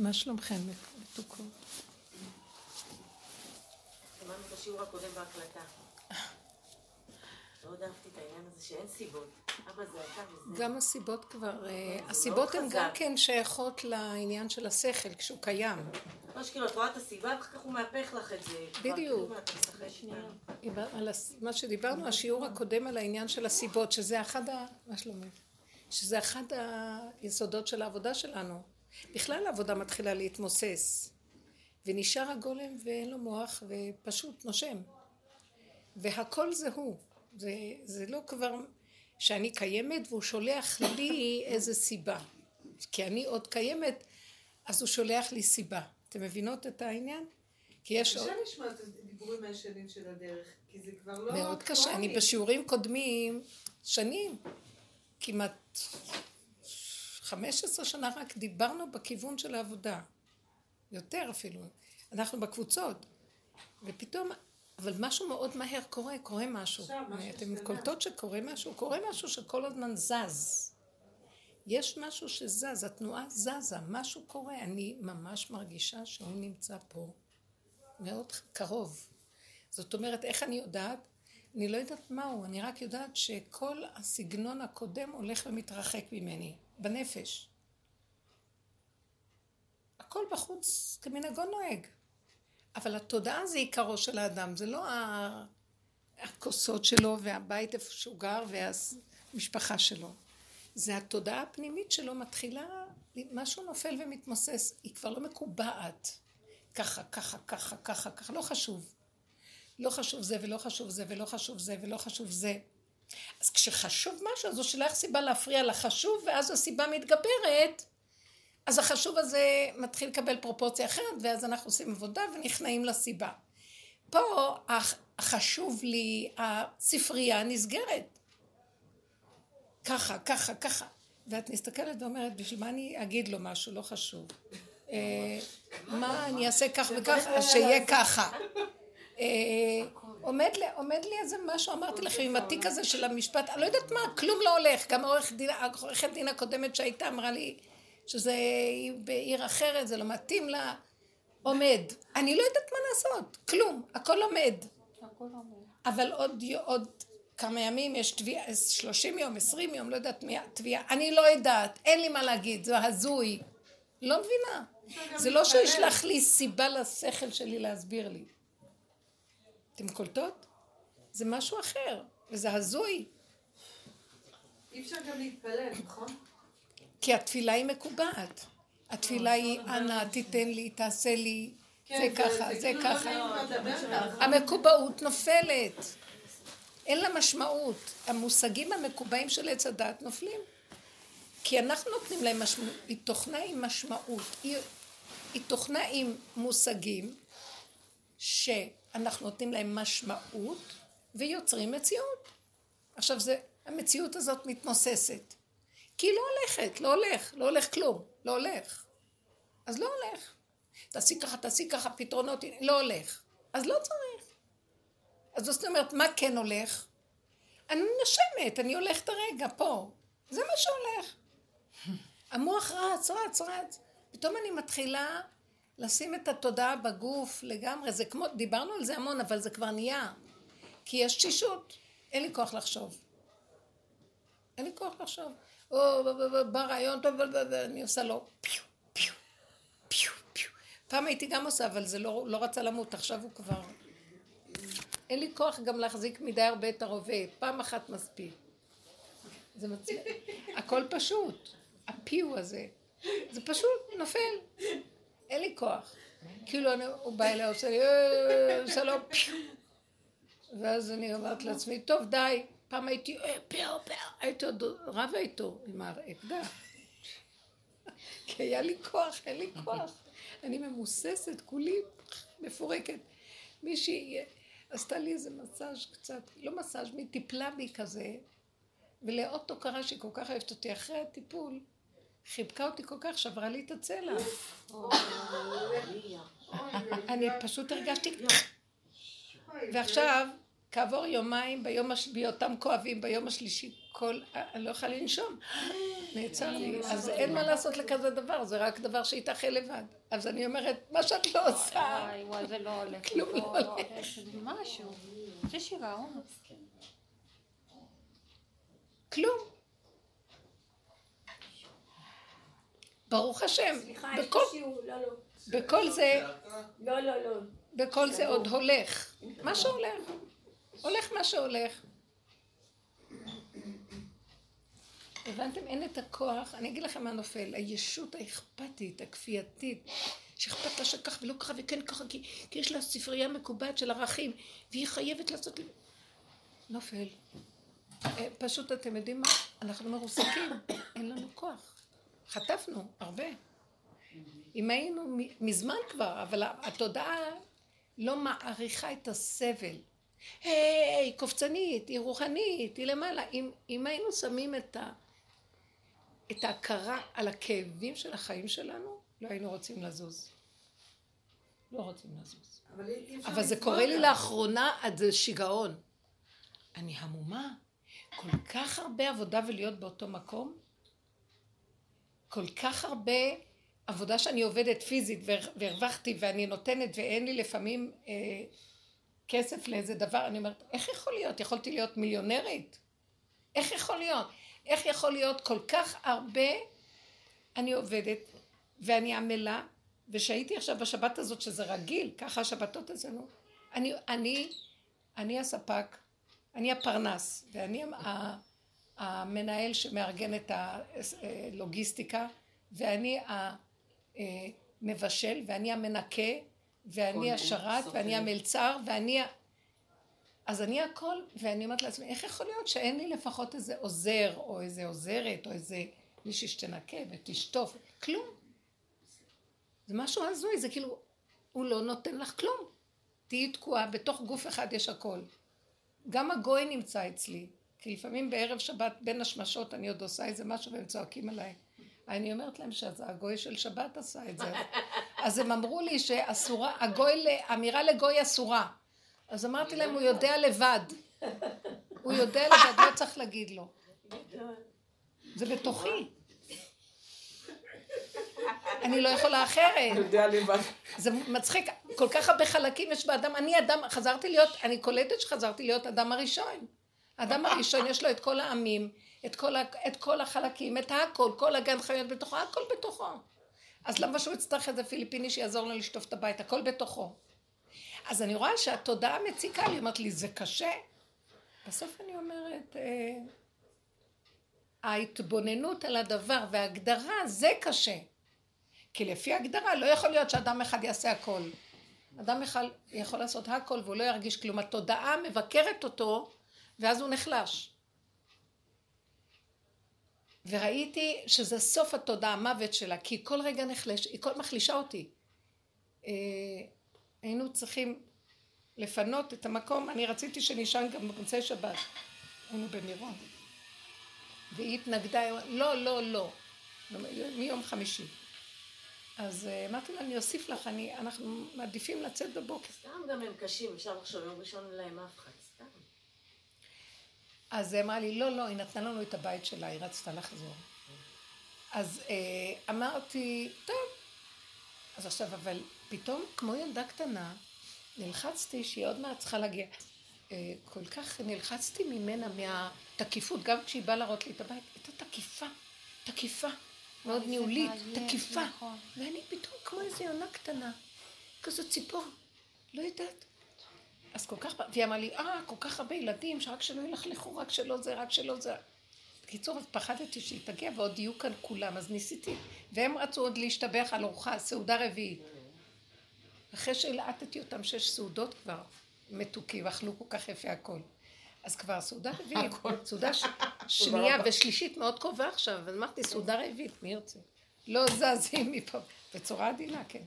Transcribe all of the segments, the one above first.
מה שלומכם, מתוקות? שמענו את השיעור הקודם בהקלטה. מאוד אהבתי את העניין הזה שאין סיבות. אבא זה אתה וזה. גם הסיבות כבר, אה, הסיבות הן גם כן שייכות לעניין של השכל כשהוא קיים. לא שכאילו את רואה את הסיבה ואחר כך הוא מהפך לך את זה. בדיוק. כאילו, מה שדיברנו, השיעור הקודם על העניין של הסיבות, שזה אחד ה... מה שלומך? שזה אחד היסודות של העבודה שלנו. בכלל העבודה מתחילה להתמוסס. ונשאר הגולם ואין לו מוח ופשוט נושם. והכל זה הוא. זה, זה לא כבר שאני קיימת והוא שולח לי איזה סיבה. כי אני עוד קיימת, אז הוא שולח לי סיבה. אתם מבינות את העניין? כי יש עוד... קשה לשמוע את הדיבורים הישנים של הדרך, כי זה כבר לא מאוד קשה. אני. בשיעורים קודמים, שנים, כמעט 15 שנה רק דיברנו בכיוון של העבודה. יותר אפילו. אנחנו בקבוצות. ופתאום, אבל משהו מאוד מהר קורה, קורה משהו. אתם. קולטות שקורה משהו? קורה משהו שכל הזמן זז. יש משהו שזז, התנועה זזה, משהו קורה. אני ממש מרגישה שהוא נמצא פה, מאוד קרוב. זאת אומרת, איך אני יודעת? אני לא יודעת מהו, אני רק יודעת שכל הסגנון הקודם הולך ומתרחק ממני, בנפש. הכל בחוץ כמנהגו נוהג. אבל התודעה זה עיקרו של האדם, זה לא הכוסות שלו והבית איפה שהוא גר והמשפחה שלו. זה התודעה הפנימית שלו מתחילה, משהו נופל ומתמוסס, היא כבר לא מקובעת. ככה, ככה, ככה, ככה, ככה, לא חשוב. לא חשוב זה ולא חשוב זה ולא חשוב זה ולא חשוב זה. אז כשחשוב משהו, אז הוא שולח סיבה להפריע לחשוב, ואז הסיבה מתגברת, אז החשוב הזה מתחיל לקבל פרופורציה אחרת, ואז אנחנו עושים עבודה ונכנעים לסיבה. פה הח- החשוב לי, הספרייה נסגרת. ככה, ככה, ככה. ואת מסתכלת ואומרת, בשביל מה אני אגיד לו משהו? לא חשוב. אה, מה אני אעשה כך וכך, אז שיהיה ככה. עומד לי, עומד לי איזה משהו, אמרתי לכם, עם התיק הזה של המשפט, אני לא יודעת מה, כלום לא הולך. גם העורך דין- העורכת דין הקודמת שהייתה אמרה לי שזה בעיר אחרת, זה לא מתאים לה. עומד. אני לא יודעת מה לעשות, כלום, הכל עומד. אבל עוד, עוד כמה ימים יש תביעה, 30 יום, 20 יום, לא יודעת מי התביעה, אני לא יודעת, אין לי מה להגיד, זה הזוי. לא מבינה. זה לא שהוא ישלח לי סיבה לשכל שלי להסביר לי. אתם קולטות? זה משהו אחר, וזה הזוי. אי אפשר גם להתפלל, נכון? כי התפילה היא מקובעת. התפילה היא, אנא, תיתן לי, תעשה לי, זה כן, ככה, זה כאילו לא ככה. המקובעות נופלת. אין לה משמעות. המושגים המקובעים של עץ הדת נופלים. כי אנחנו נותנים להם משמעות. היא תוכנה עם משמעות. היא, היא תוכנה עם מושגים שאנחנו נותנים להם משמעות ויוצרים מציאות. עכשיו זה, המציאות הזאת מתמוססת. כי היא לא הולכת, לא הולך, לא הולך כלום, לא הולך. אז לא הולך. תעשי ככה, תעשי ככה, פתרונות, לא הולך. אז לא צריך. אז זאת אומרת, מה כן הולך? אני נושמת, אני הולכת הרגע פה. זה מה שהולך. המוח רץ, רץ, רץ. פתאום אני מתחילה לשים את התודעה בגוף לגמרי. זה כמו, דיברנו על זה המון, אבל זה כבר נהיה. כי יש תשישות. אין לי כוח לחשוב. אין לי כוח לחשוב. או, בא רעיון טוב, אני עושה לו פיו, פיו, פיו, פיו. פעם הייתי גם עושה, אבל זה לא, לא רצה למות, עכשיו הוא כבר... אין לי כוח גם להחזיק מדי הרבה את הרובה, פעם אחת מספיק. זה מצליח, הכל פשוט, הפיו הזה, זה פשוט נופל, אין לי כוח. כאילו הוא בא אליי, עושה לי, "אה", לו פיו. ואז אני אומרת לעצמי, טוב די, פעם הייתי, "אה, פיו, פיו, הייתי עוד רבה איתו עם האקדח. כי היה לי כוח, אין לי כוח. אני ממוססת, כולי מפורקת. מישהי עשתה לי איזה מסאז' קצת, לא מסאז', מי טיפלה בי כזה, ולאוטו קרה שהיא כל כך אוהבת אותי אחרי הטיפול, חיבקה אותי כל כך, שברה לי את הצלע. אני פשוט הרגשתי... ועכשיו, כעבור יומיים, ביום הש... בהיותם כואבים, ביום השלישי, כל... אני לא יכולה לנשום. נעצר לי. אז אין מה לעשות לכזה דבר, זה רק דבר שיתאכל לבד. אז אני אומרת, מה שאת לא עושה, וואי, זה לא הולך. כלום לא הולך. משהו. זה שיגעון. כלום. ברוך השם, סליחה, יש לי בכל- שיעור, לא, לא. בכל זה, לא, לא, לא. בכל זה עוד הולך. מה שהולך. הולך מה שהולך. הבנתם? אין את הכוח, אני אגיד לכם מה נופל, הישות האכפתית, הכפייתית, שאכפת לה שכך ולא ככה וכן ככה, כי, כי יש לה ספרייה מקובעת של ערכים, והיא חייבת לעשות... נופל. אה, פשוט אתם יודעים מה? אנחנו מרוסקים, אין לנו כוח. חטפנו, הרבה. אם היינו מזמן כבר, אבל התודעה לא מעריכה את הסבל. היי, קופצנית, היא רוחנית, היא למעלה. אם, אם היינו שמים את, ה, את ההכרה על הכאבים של החיים שלנו, לא היינו רוצים לזוז. לא רוצים לזוז. אבל אבל זה קורה לי. לאחרונה עד שיגעון. אני המומה. כל כך הרבה עבודה ולהיות באותו מקום. כל כך הרבה עבודה שאני עובדת פיזית והר- והרווחתי ואני נותנת ואין לי לפעמים אה, כסף לאיזה דבר. אני אומרת, איך יכול להיות? יכולתי להיות מיליונרית. איך יכול להיות? איך יכול להיות כל כך הרבה אני עובדת ואני עמלה ושהייתי עכשיו בשבת הזאת שזה רגיל, ככה השבתות אצלנו, אני, אני, אני הספק, אני הפרנס ואני ה- המנהל שמארגן את הלוגיסטיקה ואני המבשל ואני המנקה ואני השרת ואני המלצר ואני ה... אז אני הכל, ואני אומרת לעצמי, איך יכול להיות שאין לי לפחות איזה עוזר, או איזה עוזרת, או איזה מישהי שתנקה ותשטוף, כלום. זה משהו הזוי, זה כאילו, הוא לא נותן לך כלום. תהיי תקועה, בתוך גוף אחד יש הכל. גם הגוי נמצא אצלי, כי לפעמים בערב שבת בין השמשות אני עוד עושה איזה משהו והם צועקים עליי. אני אומרת להם שהגוי של שבת עשה את זה. אז הם אמרו לי שאסורה, הגוי, אמירה לגוי אסורה. אז אמרתי להם, הוא יודע לבד. הוא יודע לבד, לא צריך להגיד לו. זה בתוכי. אני לא יכולה אחרת. יודע לבד. זה מצחיק, כל כך הרבה חלקים יש באדם, אני אדם, חזרתי להיות, אני קולטת שחזרתי להיות אדם הראשון. האדם הראשון יש לו את כל העמים, את כל, ה, את כל החלקים, את הכל, כל הגן חיות בתוכו, הכל בתוכו. אז למה שהוא יצטרך איזה פיליפיני שיעזור לו לשטוף את הבית, הכל בתוכו. אז אני רואה שהתודעה מציקה לי, אומרת לי, זה קשה. בסוף אני אומרת, אה, ההתבוננות על הדבר וההגדרה, זה קשה. כי לפי הגדרה לא יכול להיות שאדם אחד יעשה הכל. אדם אחד יכול לעשות הכל והוא לא ירגיש כלום. התודעה מבקרת אותו ואז הוא נחלש. וראיתי שזה סוף התודעה, המוות שלה, כי היא כל רגע נחלש, היא כל מחלישה אותי. אה, היינו צריכים לפנות את המקום, אני רציתי שנישן גם במוצאי שבת. היינו במירון. והיא התנגדה, לא, לא, לא. מיום חמישי. אז אה, אמרתי לה, אני אוסיף לך, אני, אנחנו מעדיפים לצאת בבוקר. סתם גם הם קשים, אפשר לחשוב, יום ראשון אין להם אף אחד. אז היא אמרה לי, לא, לא, היא נתנה לנו את הבית שלה, היא רצתה לחזור. אז אה, אמרתי, טוב. אז עכשיו, אבל פתאום, כמו ילדה קטנה, נלחצתי שהיא עוד מעט צריכה להגיע. אה, כל כך נלחצתי ממנה, מהתקיפות, גם כשהיא באה להראות לי את הבית, הייתה תקיפה, תקיפה, מאוד ניהולית, תקיפה. נכון. ואני פתאום כמו איזה יונה קטנה, כזו ציפור, לא יודעת. אז כל כך, והיא אמרה לי, אה, כל כך הרבה ילדים, שרק שלא ילכלכו, רק שלא זה, רק שלא זה. בקיצור, אז פחדתי שהיא תגיע ועוד יהיו כאן כולם, אז ניסיתי. והם רצו עוד להשתבח על ארוחה, סעודה רביעית. אחרי שהלעטתי אותם שיש סעודות כבר מתוקים, אכלו כל כך יפה הכל. אז כבר סעודה רביעית, סעודה ש... שנייה ושלישית מאוד קרובה עכשיו, אז אמרתי סעודה רביעית, מי ירצה? לא זזים מפה, בצורה עדינה, כן.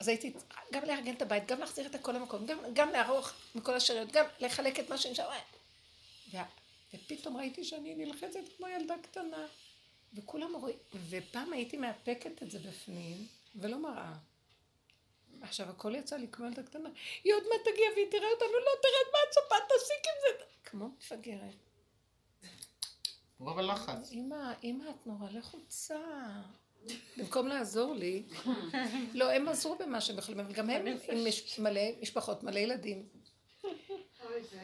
אז הייתי גם לארגן את הבית, גם להחזיר את הכל למקום, גם, גם לערוך מכל השאריות, גם לחלק את מה שנשאר. ו... ופתאום ראיתי שאני נלחצת כמו ילדה קטנה. וכולם רואים, ופעם הייתי מאפקת את זה בפנים, ולא מראה. עכשיו הכל יצא לי כמו ילדה קטנה, היא עוד מעט תגיע והיא תראה אותנו, לא תרד מהצפה, תסיק עם זה. כמו מפגרת. הוא בלחץ. אמא, אמא, את נורא לחוצה. במקום לעזור לי, לא, הם עזרו במה שהם יכולים, אבל גם הם עם מלא משפחות, מלא ילדים.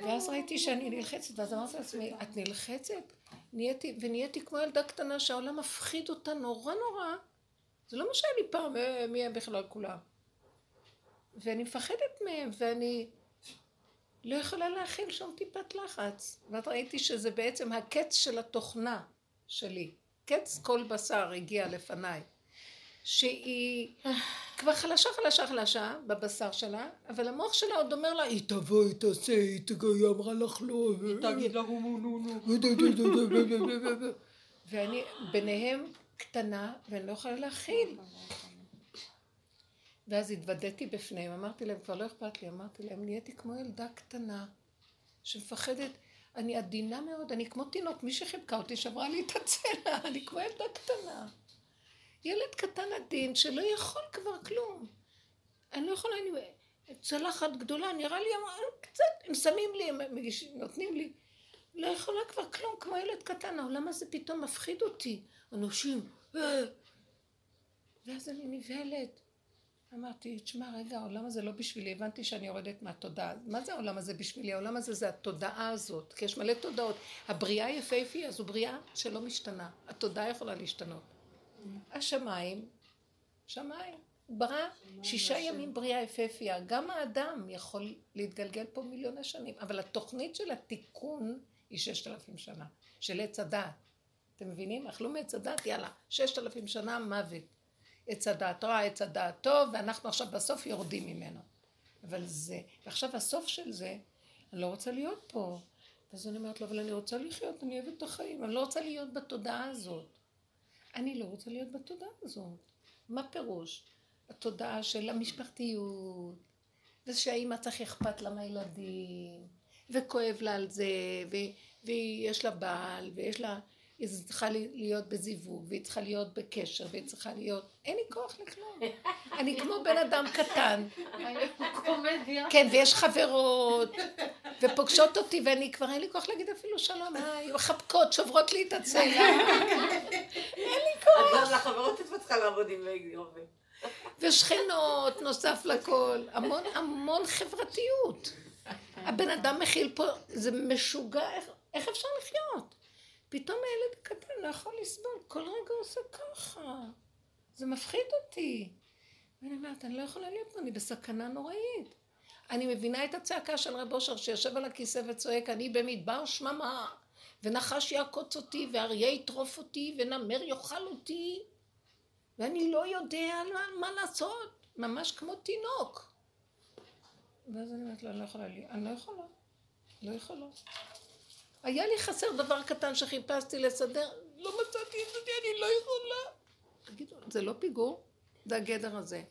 ואז ראיתי שאני נלחצת, ואז אמרתי לעצמי, את נלחצת? נהייתי, ונהייתי כמו ילדה קטנה שהעולם מפחיד אותה נורא נורא. זה לא מה שהיה לי פעם, אה, מי הם בכלל כולם. ואני מפחדת מהם, ואני לא יכולה להכיל שום טיפת לחץ. ואז ראיתי שזה בעצם הקץ של התוכנה שלי. קץ כל בשר הגיע לפניי. שהיא כבר חלשה, חלשה, חלשה בבשר שלה, אבל המוח שלה עוד אומר לה, היא תבוא, היא תעשה, היא תגיד, היא אמרה לך לא. תגיד לו, נו, נו, נו. ואני ביניהם קטנה, ואני לא יכולה להכיל. ואז התוודעתי בפניהם, אמרתי להם, כבר לא אכפת לי, אמרתי להם, נהייתי כמו ילדה קטנה, שמפחדת, אני עדינה מאוד, אני כמו תינוק, מי שחיבקה אותי שברה לי את הצלע, אני כמו ילדה קטנה. ילד קטן עדין שלא יכול כבר כלום. אני לא יכולה, אני... צלחת גדולה, נראה לי, קצת, הם שמים לי, הם מגישים, נותנים לי. לא יכולה כבר כלום, כמו ילד קטן, העולם הזה פתאום מפחיד אותי. אנשים, אה. ואז אני נבהלת. אמרתי, תשמע, רגע, העולם הזה לא בשבילי, הבנתי שאני יורדת מהתודעה. מה זה העולם הזה בשבילי? העולם הזה זה התודעה הזאת, כי יש מלא תודעות. הבריאה היפהפייה זו בריאה שלא משתנה. התודעה יכולה להשתנות. השמיים, שמיים. ברא שישה ימים בריאה יפהפייה. גם האדם יכול להתגלגל פה מיליוני שנים, אבל התוכנית של התיקון היא ששת אלפים שנה, של עץ הדעת. אתם מבינים? אכלו מעץ הדעת, יאללה, ששת אלפים שנה מוות. עץ הדעת רע, עץ הדעת טוב, ואנחנו עכשיו בסוף יורדים ממנו. אבל זה, ועכשיו הסוף של זה, אני לא רוצה להיות פה. אז אני אומרת לו, אבל אני רוצה לחיות, אני אוהבת את החיים, אני לא רוצה להיות בתודעה הזאת. אני לא רוצה להיות בתודעה הזאת. מה פירוש? התודעה של המשפחתיות, ושהאימא צריך אכפת לה מהילדים, וכואב לה על זה, ו- ויש לה בעל, ויש לה... היא צריכה להיות בזיווג, והיא צריכה להיות בקשר, והיא צריכה להיות... אין לי כוח לכלום. אני כמו בן אדם קטן. כן, ויש חברות, ופוגשות אותי, ואני כבר אין לי כוח להגיד אפילו שלום, היי, מחבקות, שוברות לי את הצלע. את גם לחברות את צריכה לעבוד עם עובד. ושכנות, נוסף לכל. המון המון חברתיות. הבן אדם מכיל פה, זה משוגע, איך, איך אפשר לחיות? פתאום הילד הקטן לא יכול לסבול, כל רגע עושה ככה. זה מפחיד אותי. ואני אומרת, אני לא יכולה להיות פה, אני בסכנה נוראית. אני מבינה את הצעקה של רב אושר שיושב על הכיסא וצועק, אני במדבר שממה, ונחש יעקוץ אותי, ואריה יטרוף אותי, ונמר יאכל אותי, ואני לא יודע מה, מה לעשות, ממש כמו תינוק. ואז אני אומרת לו, אני לא יכולה, אני לא יכולה, לא יכולה. היה לי חסר דבר קטן שחיפשתי לסדר, לא מצאתי את זה, אני לא יכולה. תגידו, זה לא פיגור? זה הגדר הזה.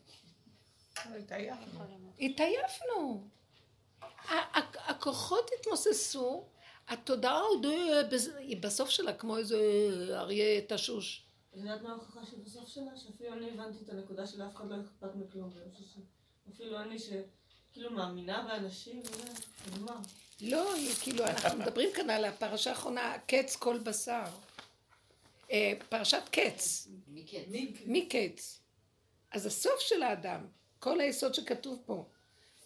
התעייפנו. הכוחות התמוססו, התודעה עוד אה, היא בסוף שלה כמו איזה אריה תשוש. את יודעת מה ההוכחה שבסוף שלה? שאפילו אני הבנתי את הנקודה שלאף אחד לא אכפת מכלום. שאפילו אני שכאילו מאמינה באנשים, אז מה? לא, כאילו, אנחנו מדברים כאן על הפרשה האחרונה, קץ כל בשר. אה, פרשת קץ, מקץ. אז הסוף של האדם, כל היסוד שכתוב פה,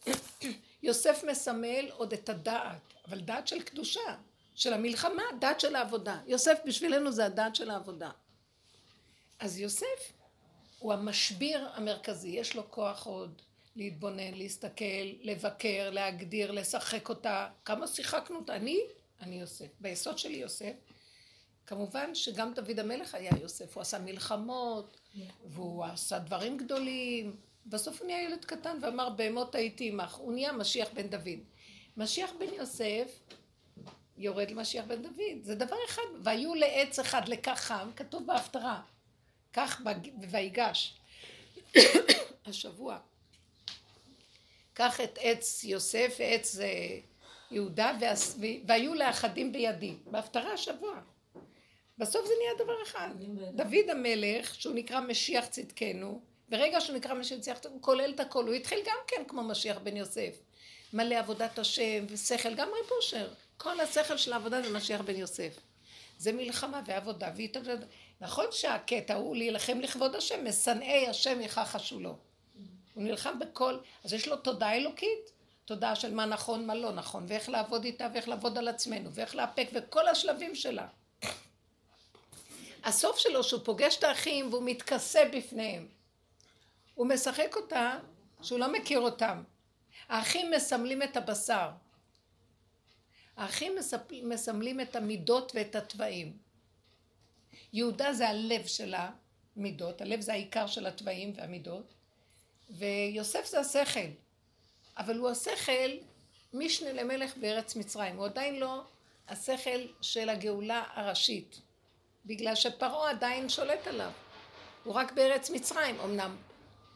יוסף מסמל עוד את הדעת, אבל דעת של קדושה, של המלחמה, דעת של העבודה. יוסף בשבילנו זה הדעת של העבודה. אז יוסף הוא המשביר המרכזי, יש לו כוח עוד להתבונן, להסתכל, לבקר, להגדיר, לשחק אותה. כמה שיחקנו אותה? אני? אני יוסף. ביסוד שלי יוסף. כמובן שגם דוד המלך היה יוסף, הוא עשה מלחמות, והוא עשה דברים גדולים. בסוף הוא נהיה ילד קטן ואמר, בהמות הייתי עמך. הוא נהיה משיח בן דוד. משיח בן יוסף יורד למשיח בן דוד. זה דבר אחד. והיו לעץ אחד לכך חם, כתוב בהפטרה. כך ויגש. השבוע. קח את עץ יוסף ועץ אה, יהודה והיו לאחדים בידי. בהפטרה השבוע. בסוף זה נהיה דבר אחד. דוד המלך, שהוא נקרא משיח צדקנו, ברגע שהוא נקרא משיח צדקנו, הוא כולל את הכל. הוא התחיל גם כן כמו משיח בן יוסף. מלא עבודת השם ושכל, גם רב אושר. כל השכל של העבודה זה משיח בן יוסף. זה מלחמה ועבודה והתעבודה. נכון שהקטע הוא להילחם לכבוד השם, משנאי השם יכחשו לו. הוא נלחם בכל, אז יש לו תודעה אלוקית, תודעה של מה נכון, מה לא נכון, ואיך לעבוד איתה, ואיך לעבוד על עצמנו, ואיך לאפק, וכל השלבים שלה. הסוף שלו שהוא פוגש את האחים והוא מתכסה בפניהם. הוא משחק אותה שהוא לא מכיר אותם. האחים מסמלים את הבשר. האחים מסמלים את המידות ואת התוואים. יהודה זה הלב של המידות, הלב זה העיקר של התוואים והמידות, ויוסף זה השכל. אבל הוא השכל משנה למלך בארץ מצרים, הוא עדיין לא השכל של הגאולה הראשית. בגלל שפרעה עדיין שולט עליו. הוא רק בארץ מצרים, אמנם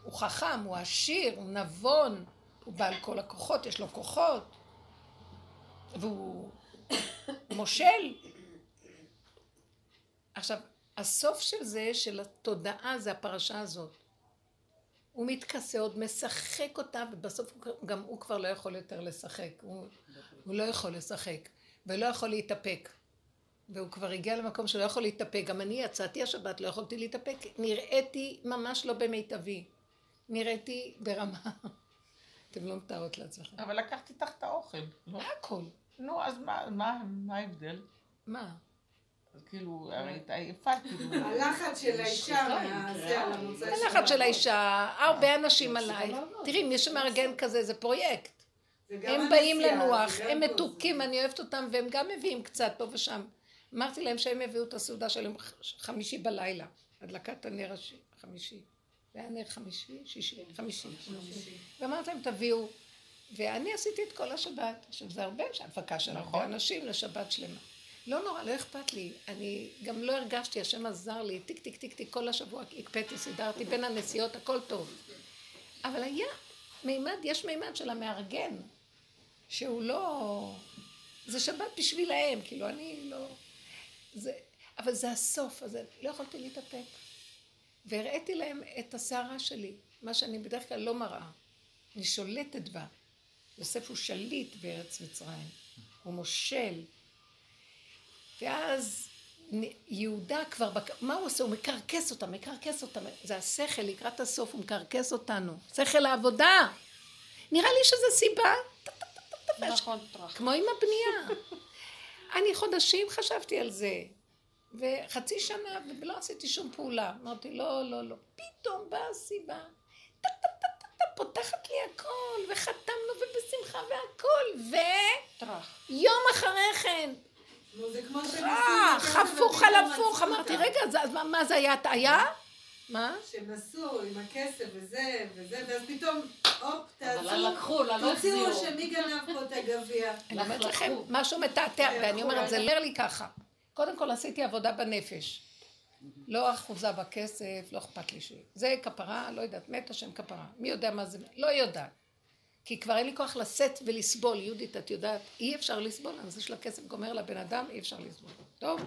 הוא חכם, הוא עשיר, הוא נבון, הוא בעל כל הכוחות, יש לו כוחות, והוא מושל. עכשיו, הסוף של זה, של התודעה, זה הפרשה הזאת. הוא מתכסה, עוד משחק אותה, ובסוף גם הוא כבר לא יכול יותר לשחק. הוא, הוא לא יכול לשחק, ולא יכול להתאפק. והוא כבר הגיע למקום שלא יכול להתאפק. גם אני יצאתי השבת, לא יכולתי להתאפק. נראיתי ממש לא במיטבי. נראיתי ברמה... אתם לא מתארות לעצמכם. אבל לקחתי איתך את האוכל. לא? הכל. נו, אז מה ההבדל? מה? אז כאילו, הרי את עייפה, כאילו. הלחץ של האישה מהזה על המוצא שלו. הלחץ של האישה, הרבה אנשים עליי. תראי, מי שמארגן כזה זה פרויקט. הם באים לנוח, הם מתוקים, אני אוהבת אותם, והם גם מביאים קצת פה ושם. אמרתי להם שהם יביאו את הסעודה שלהם חמישי בלילה, הדלקת הנר החמישי. זה היה נר חמישי? שישי? חמישי. ואמרתי להם תביאו. ואני עשיתי את כל השבת. עכשיו זה הרבה הפקה של הרבה נכון. אנשים לשבת שלמה. לא נורא, לא אכפת לי. אני גם לא הרגשתי, השם עזר לי, טיק טיק טיק טיק, כל השבוע הקפאתי, סידרתי בין הנסיעות, הכל טוב. אבל היה מימד, יש מימד של המארגן, שהוא לא... זה שבת בשבילהם, כאילו, אני לא... זה, אבל זה הסוף, אז לא יכולתי להתאפק. והראיתי להם את הסערה שלי, מה שאני בדרך כלל לא מראה. אני שולטת בה. יוסף הוא שליט בארץ מצרים, הוא מושל. ואז יהודה כבר, בק... מה הוא עושה? הוא מקרקס אותה, מקרקס אותה. זה השכל, לקראת הסוף הוא מקרקס אותנו. שכל העבודה. נראה לי שזה סיבה. נכון, כמו עם הבנייה. אני חודשים חשבתי על זה, וחצי שנה, ולא עשיתי שום פעולה. אמרתי, לא, לא, לא. פתאום באה הסיבה. פותחת לי הכל, וחתמנו ובשמחה והכל, ו... יום אחרי כן. טרח, הפוך על הפוך. אמרתי, רגע, אז מה זה היה הטעיה? מה? שהם נסעו עם הכסף וזה וזה, ואז פתאום, הופ, תעשו, תוציאו שמי גנב פה את הגביע. אני אומרת לכם, משהו מתעתע, ואני אומרת, זה לר לי ככה. קודם כל עשיתי עבודה בנפש. לא אחוזה בכסף, לא אכפת לי ש... זה כפרה, לא יודעת, מת השם כפרה. מי יודע מה זה? לא יודעת. כי כבר אין לי כוח לשאת ולסבול. יהודית, את יודעת, אי אפשר לסבול, הנושא של הכסף גומר לבן אדם, אי אפשר לסבול. טוב?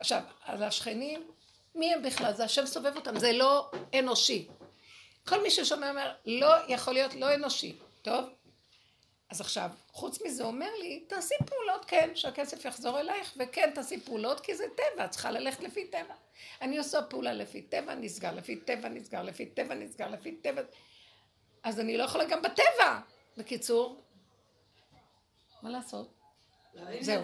עכשיו, על השכנים, מי הם בכלל? זה השם סובב אותם, זה לא אנושי. כל מי ששומע אומר, לא יכול להיות לא אנושי. טוב? אז עכשיו, חוץ מזה אומר לי, תעשי פעולות, כן, שהכסף יחזור אלייך, וכן, תעשי פעולות, כי זה טבע, את צריכה ללכת לפי טבע. אני עושה פעולה לפי טבע, נסגר, לפי טבע, נסגר, לפי טבע, נסגר, לפי טבע. אז אני לא יכולה גם בטבע. בקיצור, מה לעשות? זהו.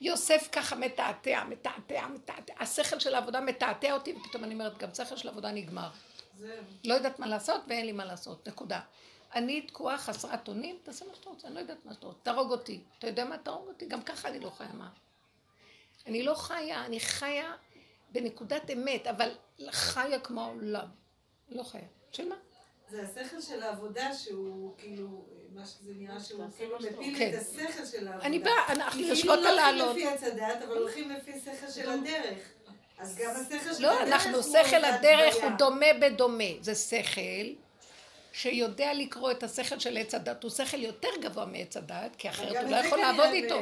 יוסף ככה מתעתע, מתעתע, מתעתע. השכל של העבודה מתעתע אותי, ופתאום אני אומרת, גם שכל של העבודה נגמר. לא יודעת מה לעשות ואין לי מה לעשות, נקודה. אני תקועה חסרת אונים, תעשה מה שאתה רוצה, אני לא יודעת מה שאתה רוצה, תהרוג אותי. אתה יודע מה? תהרוג אותי, גם ככה אני לא חיה מה. אני לא חיה, אני חיה בנקודת אמת, אבל חיה כמו העולם. לא חיה. של מה? זה השכל של העבודה שהוא כאילו, מה שזה נראה שהוא כאילו מפיל את כן. השכל של העבודה. אני באה, אנחנו יושבות על העלות. כאילו לא הולכים לפי הצדת, אבל הולכים לפי השכל של הדרך. אז גם השכל של לא, הדרך. לא, אנחנו, שכל הדרך הוא דומה בדומה. זה שכל שיודע לקרוא את השכל של עץ הדת, הוא שכל יותר גבוה מעץ הדת, כי אחרת הוא לא יכול לעבוד איתו.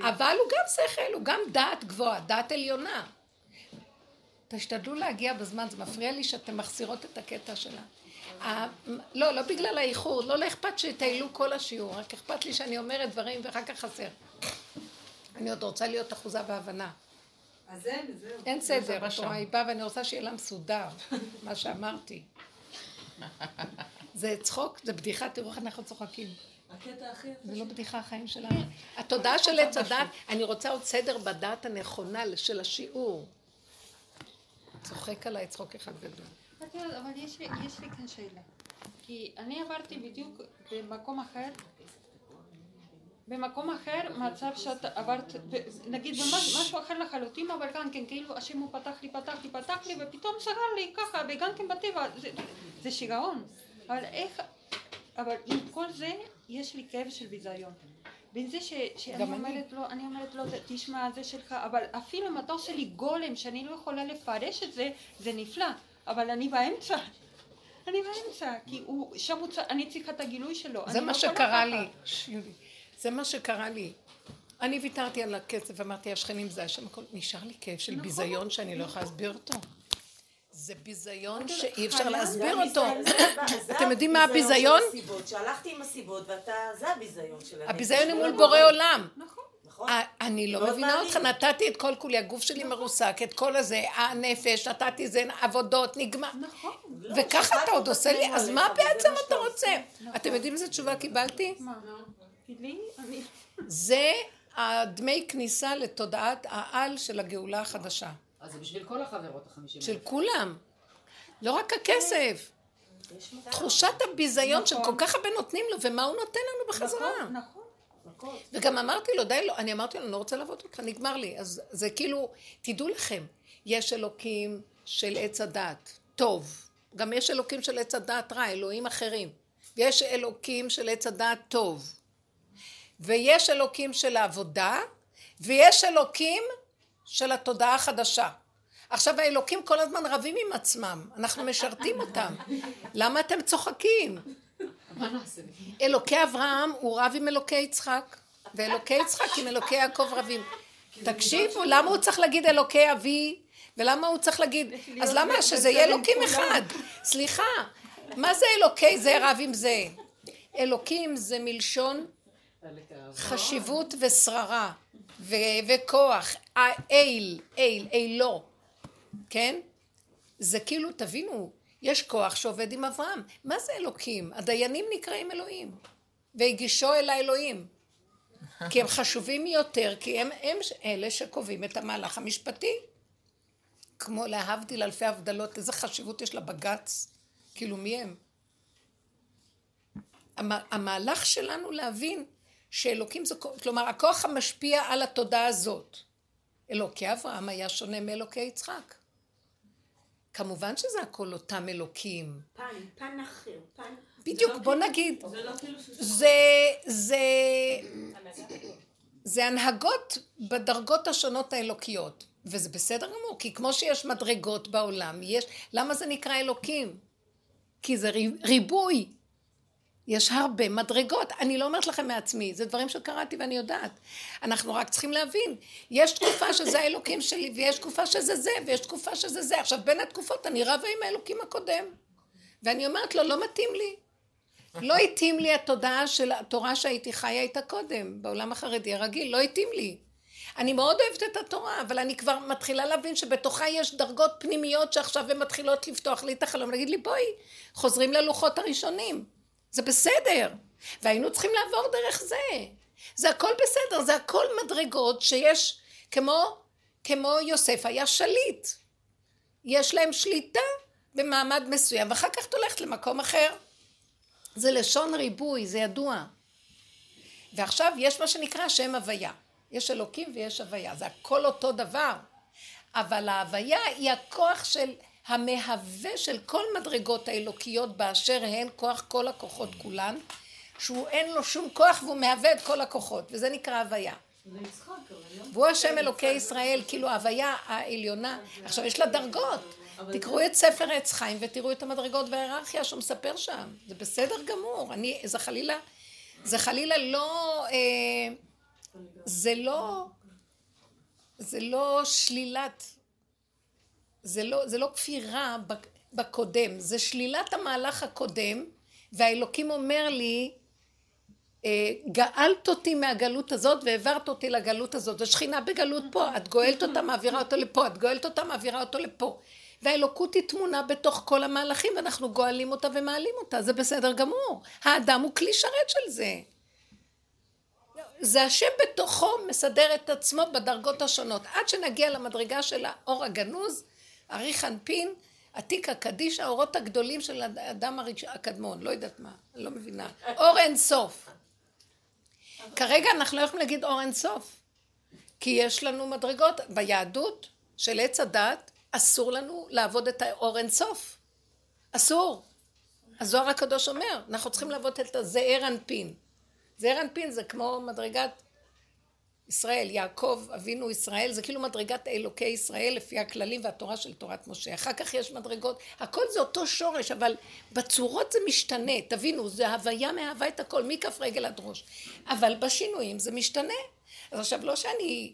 אבל הוא גם שכל, הוא גם דעת גבוהה, דעת עליונה. תשתדלו להגיע בזמן, זה מפריע לי שאתן מחסירות את הקטע שלה. לא, לא בגלל האיחור, לא אכפת שטיילו כל השיעור, רק אכפת לי שאני אומרת דברים ואחר כך חסר. אני עוד רוצה להיות אחוזה בהבנה. אז אין, זהו. אין סדר. רואה, היא באה ואני רוצה שיהיה לה מסודר, מה שאמרתי. זה צחוק, זה בדיחה, תראו איך אנחנו צוחקים. הקטע הכי יפה זה לא בדיחה החיים שלנו. התודעה של עץ הדת, אני רוצה עוד סדר בדעת הנכונה של השיעור. צוחק עליי צחוק אחד גדול. יודעת, אבל יש לי, יש לי כאן שאלה. כי אני עברתי בדיוק במקום אחר, במקום אחר, מצב שאת עברת, נגיד במשהו אחר לחלוטין, אבל גם כן, כאילו השם הוא פתח לי, פתח לי, פתח לי, ופתאום סגר לי ככה, וגם כן בטבע, זה, זה שיגעון. אבל איך, אבל עם כל זה, יש לי כאב של ביזיון. בין זה ש, שאני. אומרת לו, אני אומרת לו, תשמע, זה שלך, אבל אפילו אם אתה עושה לי גולם, שאני לא יכולה לפרש את זה, זה נפלא, אבל אני באמצע. אני באמצע, כי הוא, שם הוא, צ- אני צריכה את הגילוי שלו. זה מה לא שקרה. לי. זה מה שקרה לי. אני ויתרתי על הכסף, אמרתי, השכנים זה השם הכל, נשאר לי כאב של נכון, ביזיון שאני לא יכולה להסביר אותו. זה ביזיון שאי אפשר להסביר אותו. אתם יודעים מה הביזיון? שהלכתי עם הסיבות ואתה, זה הביזיון של הנפש. הביזיון הוא מול בורא עולם. נכון. נכון? אה, אני לא מבינה. אותך, נתתי את כל כולי, הגוף שלי מרוסק, את כל הזה, הנפש, נתתי זה, עבודות, נגמר. נכון. לא, וככה אתה עוד עושה לי, אז מה בעצם אתה רוצה? אתם יודעים איזה תשובה קיבלתי? זה הדמי כניסה לתודעת העל של הגאולה החדשה. אז זה בשביל כל החברות החמישים של כולם. לא רק הכסף. תחושת הביזיון של כל כך הרבה נותנים לו, ומה הוא נותן לנו בחזרה. נכון. נכון. וגם אמרתי לו, די, לא, אני אמרתי לו, אני לא רוצה לעבוד איתך, נגמר לי. אז זה כאילו, תדעו לכם, יש אלוקים של עץ הדת, טוב. גם יש אלוקים של עץ הדת רע, אלוהים אחרים. ויש אלוקים של עץ הדת טוב. ויש אלוקים של העבודה, ויש אלוקים של התודעה החדשה. עכשיו האלוקים כל הזמן רבים עם עצמם, אנחנו משרתים אותם. למה אתם צוחקים? נעשה? אלוקי אברהם הוא רב עם אלוקי יצחק, ואלוקי יצחק עם אלוקי יעקב רבים. תקשיבו, למה הוא צריך להגיד אלוקי אבי, ולמה הוא צריך להגיד, אז למה שזה יהיה אלוקים אחד? סליחה, מה זה אלוקי זה רב עם זה? אלוקים זה מלשון חשיבות ושררה, ו- וכוח, האל, אל, אלו, כן? זה כאילו, תבינו, יש כוח שעובד עם אברהם. מה זה אלוקים? הדיינים נקראים אלוהים. והגישו אל האלוהים. כי הם חשובים יותר, כי הם, הם אלה שקובעים את המהלך המשפטי. כמו להבדיל אלפי הבדלות, איזה חשיבות יש לבג"ץ? כאילו, מי הם? המ- המהלך שלנו להבין שאלוקים זה, כלומר, הכוח המשפיע על התודעה הזאת. אלוקי אברהם היה שונה מאלוקי יצחק. כמובן שזה הכל אותם אלוקים. פן, פן אחר, פן... בדיוק, בוא נגיד, זה לא כאילו. זה, זה, זה הנהגות בדרגות השונות האלוקיות. וזה בסדר גמור, כי כמו שיש מדרגות בעולם, יש, למה זה נקרא אלוקים? כי זה ריב- ריבוי. יש הרבה מדרגות. אני לא אומרת לכם מעצמי, זה דברים שקראתי ואני יודעת. אנחנו רק צריכים להבין. יש תקופה שזה האלוקים שלי, ויש תקופה שזה זה, ויש תקופה שזה זה. עכשיו, בין התקופות אני רבה עם האלוקים הקודם. ואני אומרת לו, לא מתאים לי. לא התאים לי התודעה של התורה שהייתי חיה איתה קודם, בעולם החרדי הרגיל, לא התאים לי. אני מאוד אוהבת את התורה, אבל אני כבר מתחילה להבין שבתוכה יש דרגות פנימיות שעכשיו הן מתחילות לפתוח לי את החלום, להגיד לי בואי, חוזרים ללוחות הראשונים. זה בסדר. והיינו צריכים לעבור דרך זה. זה הכל בסדר, זה הכל מדרגות שיש, כמו, כמו יוסף היה שליט. יש להם שליטה במעמד מסוים, ואחר כך את הולכת למקום אחר. זה לשון ריבוי, זה ידוע. ועכשיו יש מה שנקרא שם הוויה. יש אלוקים ויש הוויה, זה הכל אותו דבר. אבל ההוויה היא הכוח של המהווה של כל מדרגות האלוקיות באשר הן כוח כל הכוחות כולן, שהוא אין לו שום כוח והוא מהווה את כל הכוחות, וזה נקרא הוויה. לא. והוא השם אלוקי ישראל, כאילו ההוויה העליונה. עכשיו יש לה דרגות. תקראו את ספר עץ חיים ותראו את המדרגות וההיררכיה שהוא מספר שם. זה בסדר גמור. אני, זה חלילה, זה חלילה לא, אה, זה לא, זה לא שלילת, זה לא, זה לא כפירה בק- בקודם, זה שלילת המהלך הקודם, והאלוקים אומר לי, אה, גאלת אותי מהגלות הזאת והעברת אותי לגלות הזאת. זו שכינה בגלות פה, את גואלת אותה, מעבירה אותו לפה, את גואלת אותה, מעבירה אותו לפה. והאלוקות היא תמונה בתוך כל המהלכים, ואנחנו גואלים אותה ומעלים אותה, זה בסדר גמור. האדם הוא כלי שרת של זה. זה השם בתוכו מסדר את עצמו בדרגות השונות. עד שנגיע למדרגה של האור הגנוז, אריך אנפין, עתיק הקדיש, האורות הגדולים של האדם הקדמון, לא יודעת מה, אני לא מבינה. אור אין סוף. כרגע אנחנו לא יכולים להגיד אור אין סוף, כי יש לנו מדרגות ביהדות של עץ הדת, אסור לנו לעבוד את האור אין סוף. אסור. הזוהר הקדוש אומר, אנחנו צריכים לעבוד את הזעיר אנפין. זעיר אנפין זה כמו מדרגת ישראל, יעקב אבינו ישראל, זה כאילו מדרגת אלוקי ישראל לפי הכללים והתורה של תורת משה. אחר כך יש מדרגות, הכל זה אותו שורש, אבל בצורות זה משתנה, תבינו, זה הוויה מהווה את הכל, מכף רגל עד ראש. אבל בשינויים זה משתנה. אז עכשיו לא שאני,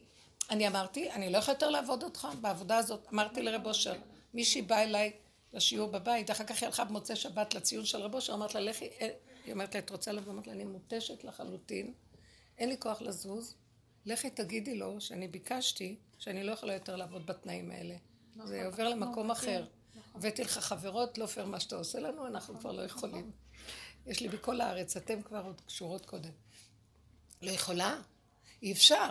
אני אמרתי, אני לא יכולה יותר לעבוד אותך בעבודה הזאת. אמרתי לרב אושר, מישהי באה אליי לשיעור בבית, אחר כך היא הלכה במוצאי שבת לציון של רב אושר, אמרת לה, לכי, היא אומרת לה, את רוצה לבוא? אמרת לה, אני מותשת לחלוטין, אין לי כוח לזוז. לכי תגידי לו שאני ביקשתי שאני לא יכולה יותר לעבוד בתנאים האלה. זה עובר למקום אחר. הבאתי לך חברות, לא פייר מה שאתה עושה לנו, אנחנו כבר לא יכולים. יש לי בכל הארץ, אתם כבר עוד קשורות קודם. לא יכולה? אי אפשר.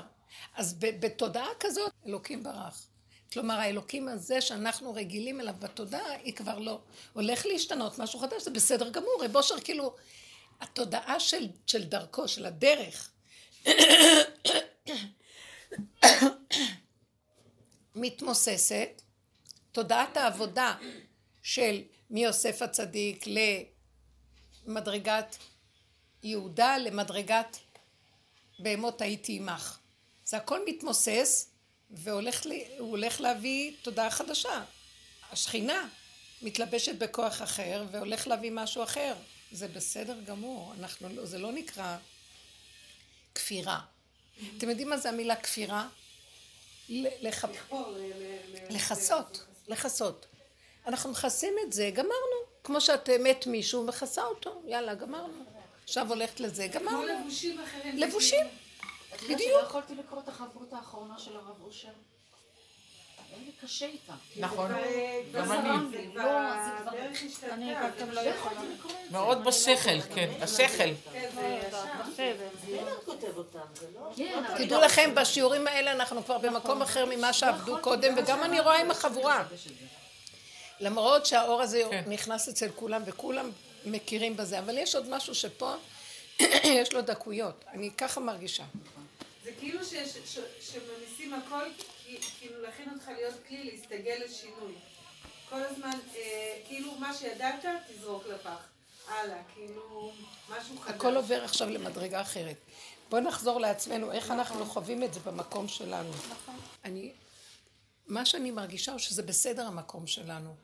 אז בתודעה כזאת, אלוקים ברח. כלומר, האלוקים הזה שאנחנו רגילים אליו בתודעה, היא כבר לא. הולך להשתנות משהו חדש, זה בסדר גמור. רב אושר, כאילו, התודעה של, של דרכו, של הדרך, מתמוססת, תודעת העבודה של מיוסף הצדיק למדרגת יהודה, למדרגת בהמות הייתי עמך. זה הכל מתמוסס, והוא הולך להביא תודעה חדשה. השכינה מתלבשת בכוח אחר, והולך להביא משהו אחר. זה בסדר גמור, אנחנו, לא- זה לא נקרא כפירה. אתם יודעים מה זה המילה כפירה? לכסות, לכסות. אנחנו מכסים את זה, גמרנו. כמו שאת מת מישהו, מכסה אותו, יאללה, גמרנו. עכשיו הולכת לזה, כמו גמרנו. לבושים אחרים. לבושים. את יודעת שלא יכולתי לקרוא את החברות האחרונה של הרב אושר? היה לי קשה איתה. נכון. גם אני. לא, זה השתנתה. אני זה גם לא קשה. יכולה. מאוד בשכל, כן, בשכל. כן, זה זה לא... כן. תדעו לכם, בשיעורים האלה אנחנו כבר במקום אחר ממה שעבדו קודם, וגם אני רואה עם החבורה. למרות שהאור הזה כן. נכנס אצל כולם וכולם מכירים בזה, אבל יש עוד משהו שפה יש לו דקויות. אני ככה מרגישה. זה כאילו ש- ש- ש- שממיסים הכל, כאילו להכין אותך להיות כלי להסתגל לשינוי. כל הזמן, אה, כאילו מה שידעת, תזרוק לפח. הלאה, כאילו, משהו חדש. הכל עובר עכשיו למדרגה אחרת. בואו נחזור לעצמנו, איך אנחנו חווים את זה במקום שלנו. אני, מה שאני מרגישה הוא שזה בסדר המקום שלנו.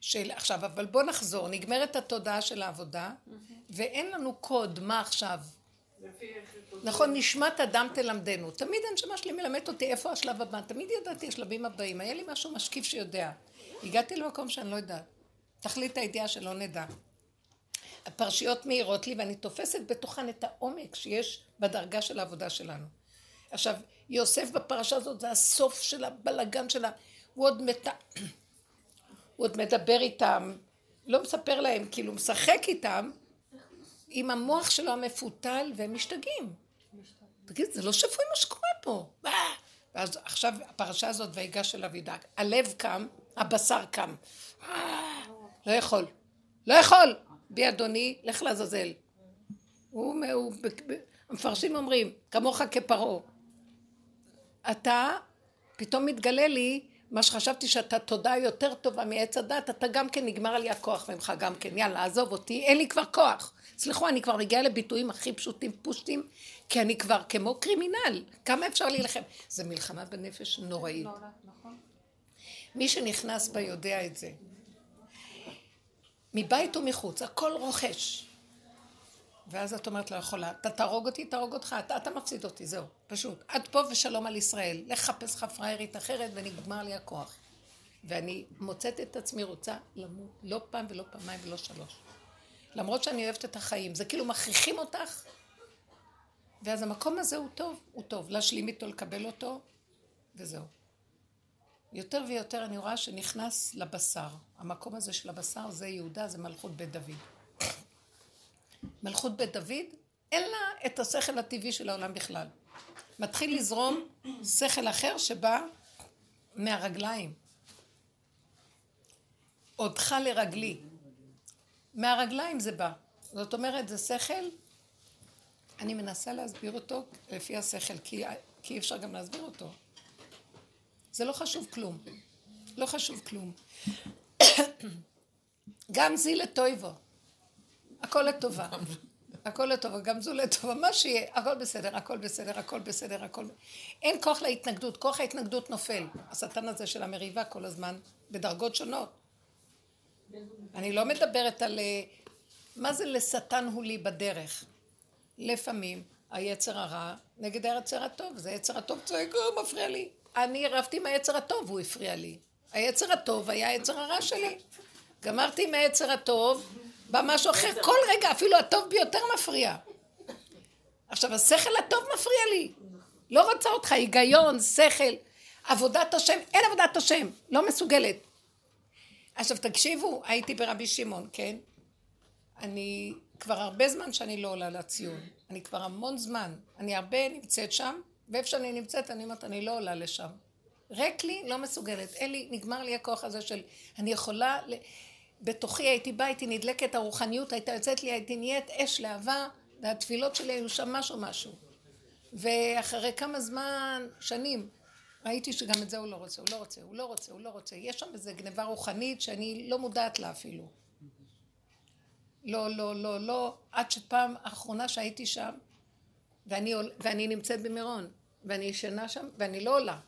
של, עכשיו, אבל בואו נחזור, נגמרת התודעה של העבודה, ואין לנו קוד, מה עכשיו? לפי איך נכון, נשמת אדם תלמדנו. תמיד הנשמה שלי מלמדת אותי איפה השלב הבא. תמיד ידעתי השלבים הבאים. היה לי משהו משקיף שיודע. הגעתי למקום שאני לא יודעת. תכלית הידיעה שלא נדע. הפרשיות מאירות לי ואני תופסת בתוכן את העומק שיש בדרגה של העבודה שלנו. עכשיו, יוסף בפרשה הזאת זה הסוף של הבלגן שלה. הוא עוד מת... הוא עוד מדבר איתם, לא מספר להם, כאילו משחק איתם, עם המוח שלו המפותל, והם משתגעים. תגיד, זה לא שפוי מה שקורה פה. אה! ואז עכשיו הפרשה הזאת, ויגש אליו ידאג. הלב קם, הבשר קם. אה! לא יכול. לא יכול! בי אדוני, לך לעזאזל. הוא, הוא, המפרשים אומרים, כמוך כפרעה. אתה, פתאום מתגלה לי, מה שחשבתי שאתה תודה יותר טובה מעץ הדת, אתה גם כן נגמר לי הכוח ממך גם כן, יאללה, עזוב אותי, אין לי כבר כוח. סליחו, אני כבר מגיעה לביטויים הכי פשוטים, פושטים, כי אני כבר כמו קרימינל. כמה אפשר להילחם? זה מלחמה בנפש נוראית. מי שנכנס בה יודע את זה. מבית ומחוץ, הכל רוכש. ואז את אומרת לא יכולה, אתה תהרוג אותי, תהרוג אותך, אתה, אתה מפסיד אותי, זהו, פשוט. עד פה ושלום על ישראל. לך חפש לך פראיירית אחרת ונגמר לי הכוח. ואני מוצאת את עצמי רוצה למות, לא פעם ולא פעמיים ולא שלוש. למרות שאני אוהבת את החיים, זה כאילו מכריחים אותך ואז המקום הזה הוא טוב, הוא טוב, להשלים איתו, לקבל אותו, וזהו. יותר ויותר אני רואה שנכנס לבשר. המקום הזה של הבשר זה יהודה, זה מלכות בית דוד. מלכות בית דוד, אין לה את השכל הטבעי של העולם בכלל. מתחיל לזרום שכל אחר שבא מהרגליים. עודך לרגלי. מהרגליים זה בא. זאת אומרת, זה שכל, אני מנסה להסביר אותו לפי השכל, כי, כי אי אפשר גם להסביר אותו. זה לא חשוב כלום. לא חשוב כלום. גם זי לטויבו. הכל לטובה. הכל לטובה, גם זו לטובה, מה שיהיה, הכל בסדר, הכל בסדר, הכל בסדר, הכל... אין כוח להתנגדות, כוח ההתנגדות נופל. השטן הזה של המריבה כל הזמן, בדרגות שונות. אני לא מדברת על... אה, מה זה לשטן הוא לי בדרך? לפעמים היצר הרע נגד היצר הטוב, זה יצר הטוב צועק, הוא מפריע לי. אני רבתי עם היצר הטוב, הוא הפריע לי. היצר הטוב היה היצר הרע שלי. גמרתי עם היצר הטוב, בא משהו אחר, כל רגע, אפילו הטוב ביותר מפריע. עכשיו, השכל הטוב מפריע לי. לא רוצה אותך, היגיון, שכל, עבודת השם, אין עבודת השם, לא מסוגלת. עכשיו, תקשיבו, הייתי ברבי שמעון, כן? אני כבר הרבה זמן שאני לא עולה לציון. אני כבר המון זמן. אני הרבה נמצאת שם, ואיפה שאני נמצאת, אני אומרת, אני לא עולה לשם. ריק לי, לא מסוגלת. אין לי, נגמר לי הכוח הזה של... אני יכולה... בתוכי הייתי באה, הייתי נדלקת, הרוחניות הייתה יוצאת לי, הייתי נהיית אש להבה, והתפילות שלי היו שם משהו משהו. ואחרי כמה זמן, שנים, ראיתי שגם את זה הוא לא רוצה, הוא לא רוצה, הוא לא רוצה, הוא לא רוצה. יש שם איזו גניבה רוחנית שאני לא מודעת לה אפילו. לא, לא, לא, לא, עד שפעם האחרונה שהייתי שם, ואני, ואני נמצאת במירון, ואני ישנה שם, ואני לא עולה.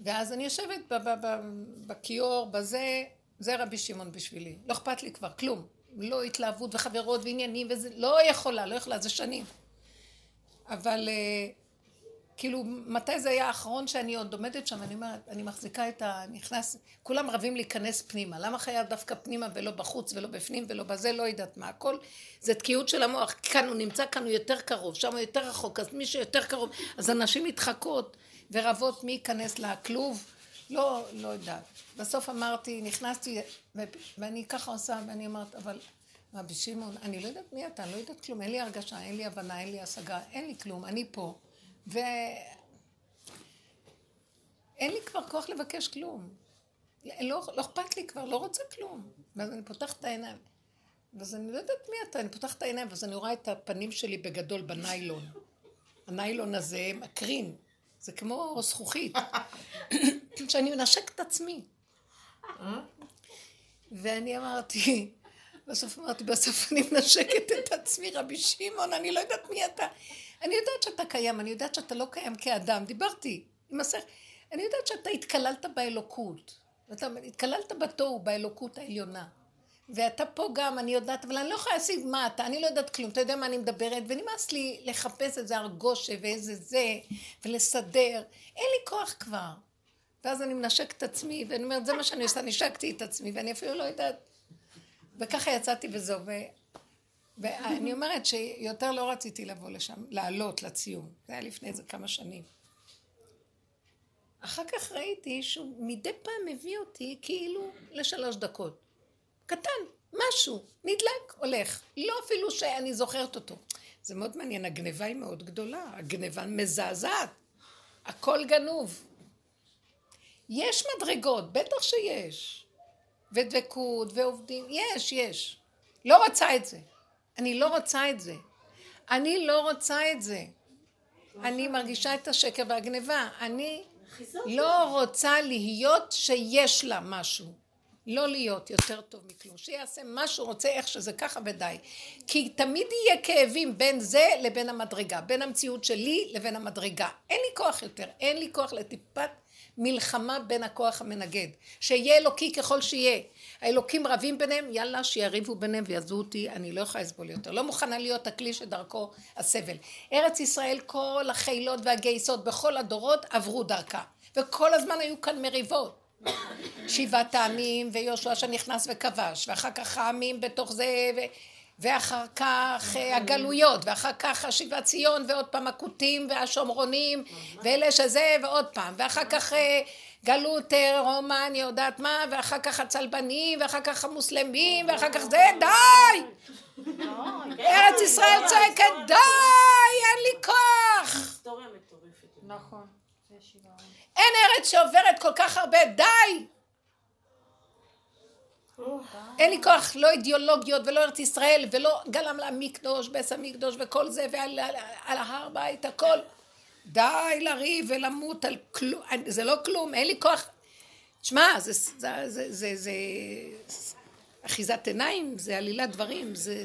ואז אני יושבת בכיור, בזה, זה רבי שמעון בשבילי. לא אכפת לי כבר, כלום. לא התלהבות וחברות ועניינים וזה, לא יכולה, לא יכולה, זה שנים. אבל אה, כאילו, מתי זה היה האחרון שאני עוד עומדת שם, אני אומרת, אני מחזיקה את ה... נכנס, כולם רבים להיכנס פנימה. למה חייב דווקא פנימה ולא בחוץ ולא בפנים ולא בזה, לא יודעת מה. הכל זה תקיעות של המוח. כאן הוא נמצא, כאן הוא יותר קרוב, שם הוא יותר רחוק, אז מי שיותר קרוב, אז אנשים מתחקות ורבות מי ייכנס לכלוב. לא, לא יודעת. בסוף אמרתי, נכנסתי, ואני ככה עושה, ואני אומרת, אבל רבי שמעון, אני לא יודעת מי אתה, אני לא יודעת כלום, אין לי הרגשה, אין לי הבנה, אין לי השגה, אין לי כלום, אני פה. ו... אין לי כבר כוח לבקש כלום. לא, לא אכפת לי כבר, לא רוצה כלום. ואז אני פותחת את העיניים. ואז אני לא יודעת מי אתה, אני פותחת את העיניים, ואז אני רואה את הפנים שלי בגדול בניילון. הניילון הזה מקרין, זה כמו זכוכית. שאני מנשק את עצמי. ואני אמרתי, בסוף אמרתי, בסוף אני מנשקת את עצמי, רבי שמעון, אני לא יודעת מי אתה. אני יודעת שאתה קיים, אני יודעת שאתה לא קיים כאדם, דיברתי עם השכל. אני יודעת שאתה התקללת באלוקות. אתה התקללת בתוהו, באלוקות העליונה. ואתה פה גם, אני יודעת, אבל אני לא יכולה להשיג מה אתה, אני לא יודעת כלום, אתה יודע מה אני מדברת, ונמאס לי לחפש איזה ארגושה ואיזה זה, ולסדר, אין לי כוח כבר. ואז אני מנשק את עצמי, ואני אומרת, זה מה שאני עושה, נשקתי את עצמי, ואני אפילו לא יודעת. וככה יצאתי וזהו. ואני אומרת שיותר לא רציתי לבוא לשם, לעלות לציון. זה היה לפני איזה כמה שנים. אחר כך ראיתי שהוא מדי פעם מביא אותי כאילו לשלוש דקות. קטן, משהו, נדלק, הולך. לא אפילו שאני זוכרת אותו. זה מאוד מעניין, הגניבה היא מאוד גדולה, הגניבה מזעזעת. הכל גנוב. יש מדרגות, בטח שיש. ודבקות, ועובדים, יש, יש. לא רוצה את זה. אני לא רוצה את זה. אני לא רוצה את זה. אני מרגישה את השקר והגניבה. אני לא רוצה להיות שיש לה משהו. לא להיות יותר טוב מכלום. שיעשה מה שהוא רוצה, איך שזה ככה ודי. כי תמיד יהיה כאבים בין זה לבין המדרגה. בין המציאות שלי לבין המדרגה. אין לי כוח יותר. אין לי כוח לטיפת מלחמה בין הכוח המנגד. שיהיה אלוקי ככל שיהיה. האלוקים רבים ביניהם, יאללה שיריבו ביניהם ויעזבו אותי, אני לא יכולה לסבול יותר. לא מוכנה להיות הכלי שדרכו הסבל. ארץ ישראל, כל החילות והגייסות בכל הדורות עברו דרכה. וכל הזמן היו כאן מריבות. שבעת העמים ויהושע שנכנס וכבש, ואחר כך העמים בתוך זה, ואחר כך אה, הגלויות, ואחר כך השיבת ציון, ועוד פעם הכותים והשומרונים, ואלה שזה, ועוד פעם, ואחר כך אה, גלות רומא, אני יודעת מה, ואחר כך הצלבנים, ואחר כך המוסלמים, ואחר כך זה, די! ארץ ישראל צועקת, די! אין לי כוח! נכון. אין ארץ שעוברת כל כך הרבה, די! אין לי כוח, לא אידיאולוגיות ולא ארץ ישראל ולא גלם למקדוש, בית המקדוש וכל זה ועל על, על ההר בית הכל. די לריב ולמות על כלום, זה לא כלום, אין לי כוח. שמע, זה, זה, זה, זה, זה אחיזת עיניים, זה עלילת דברים, זה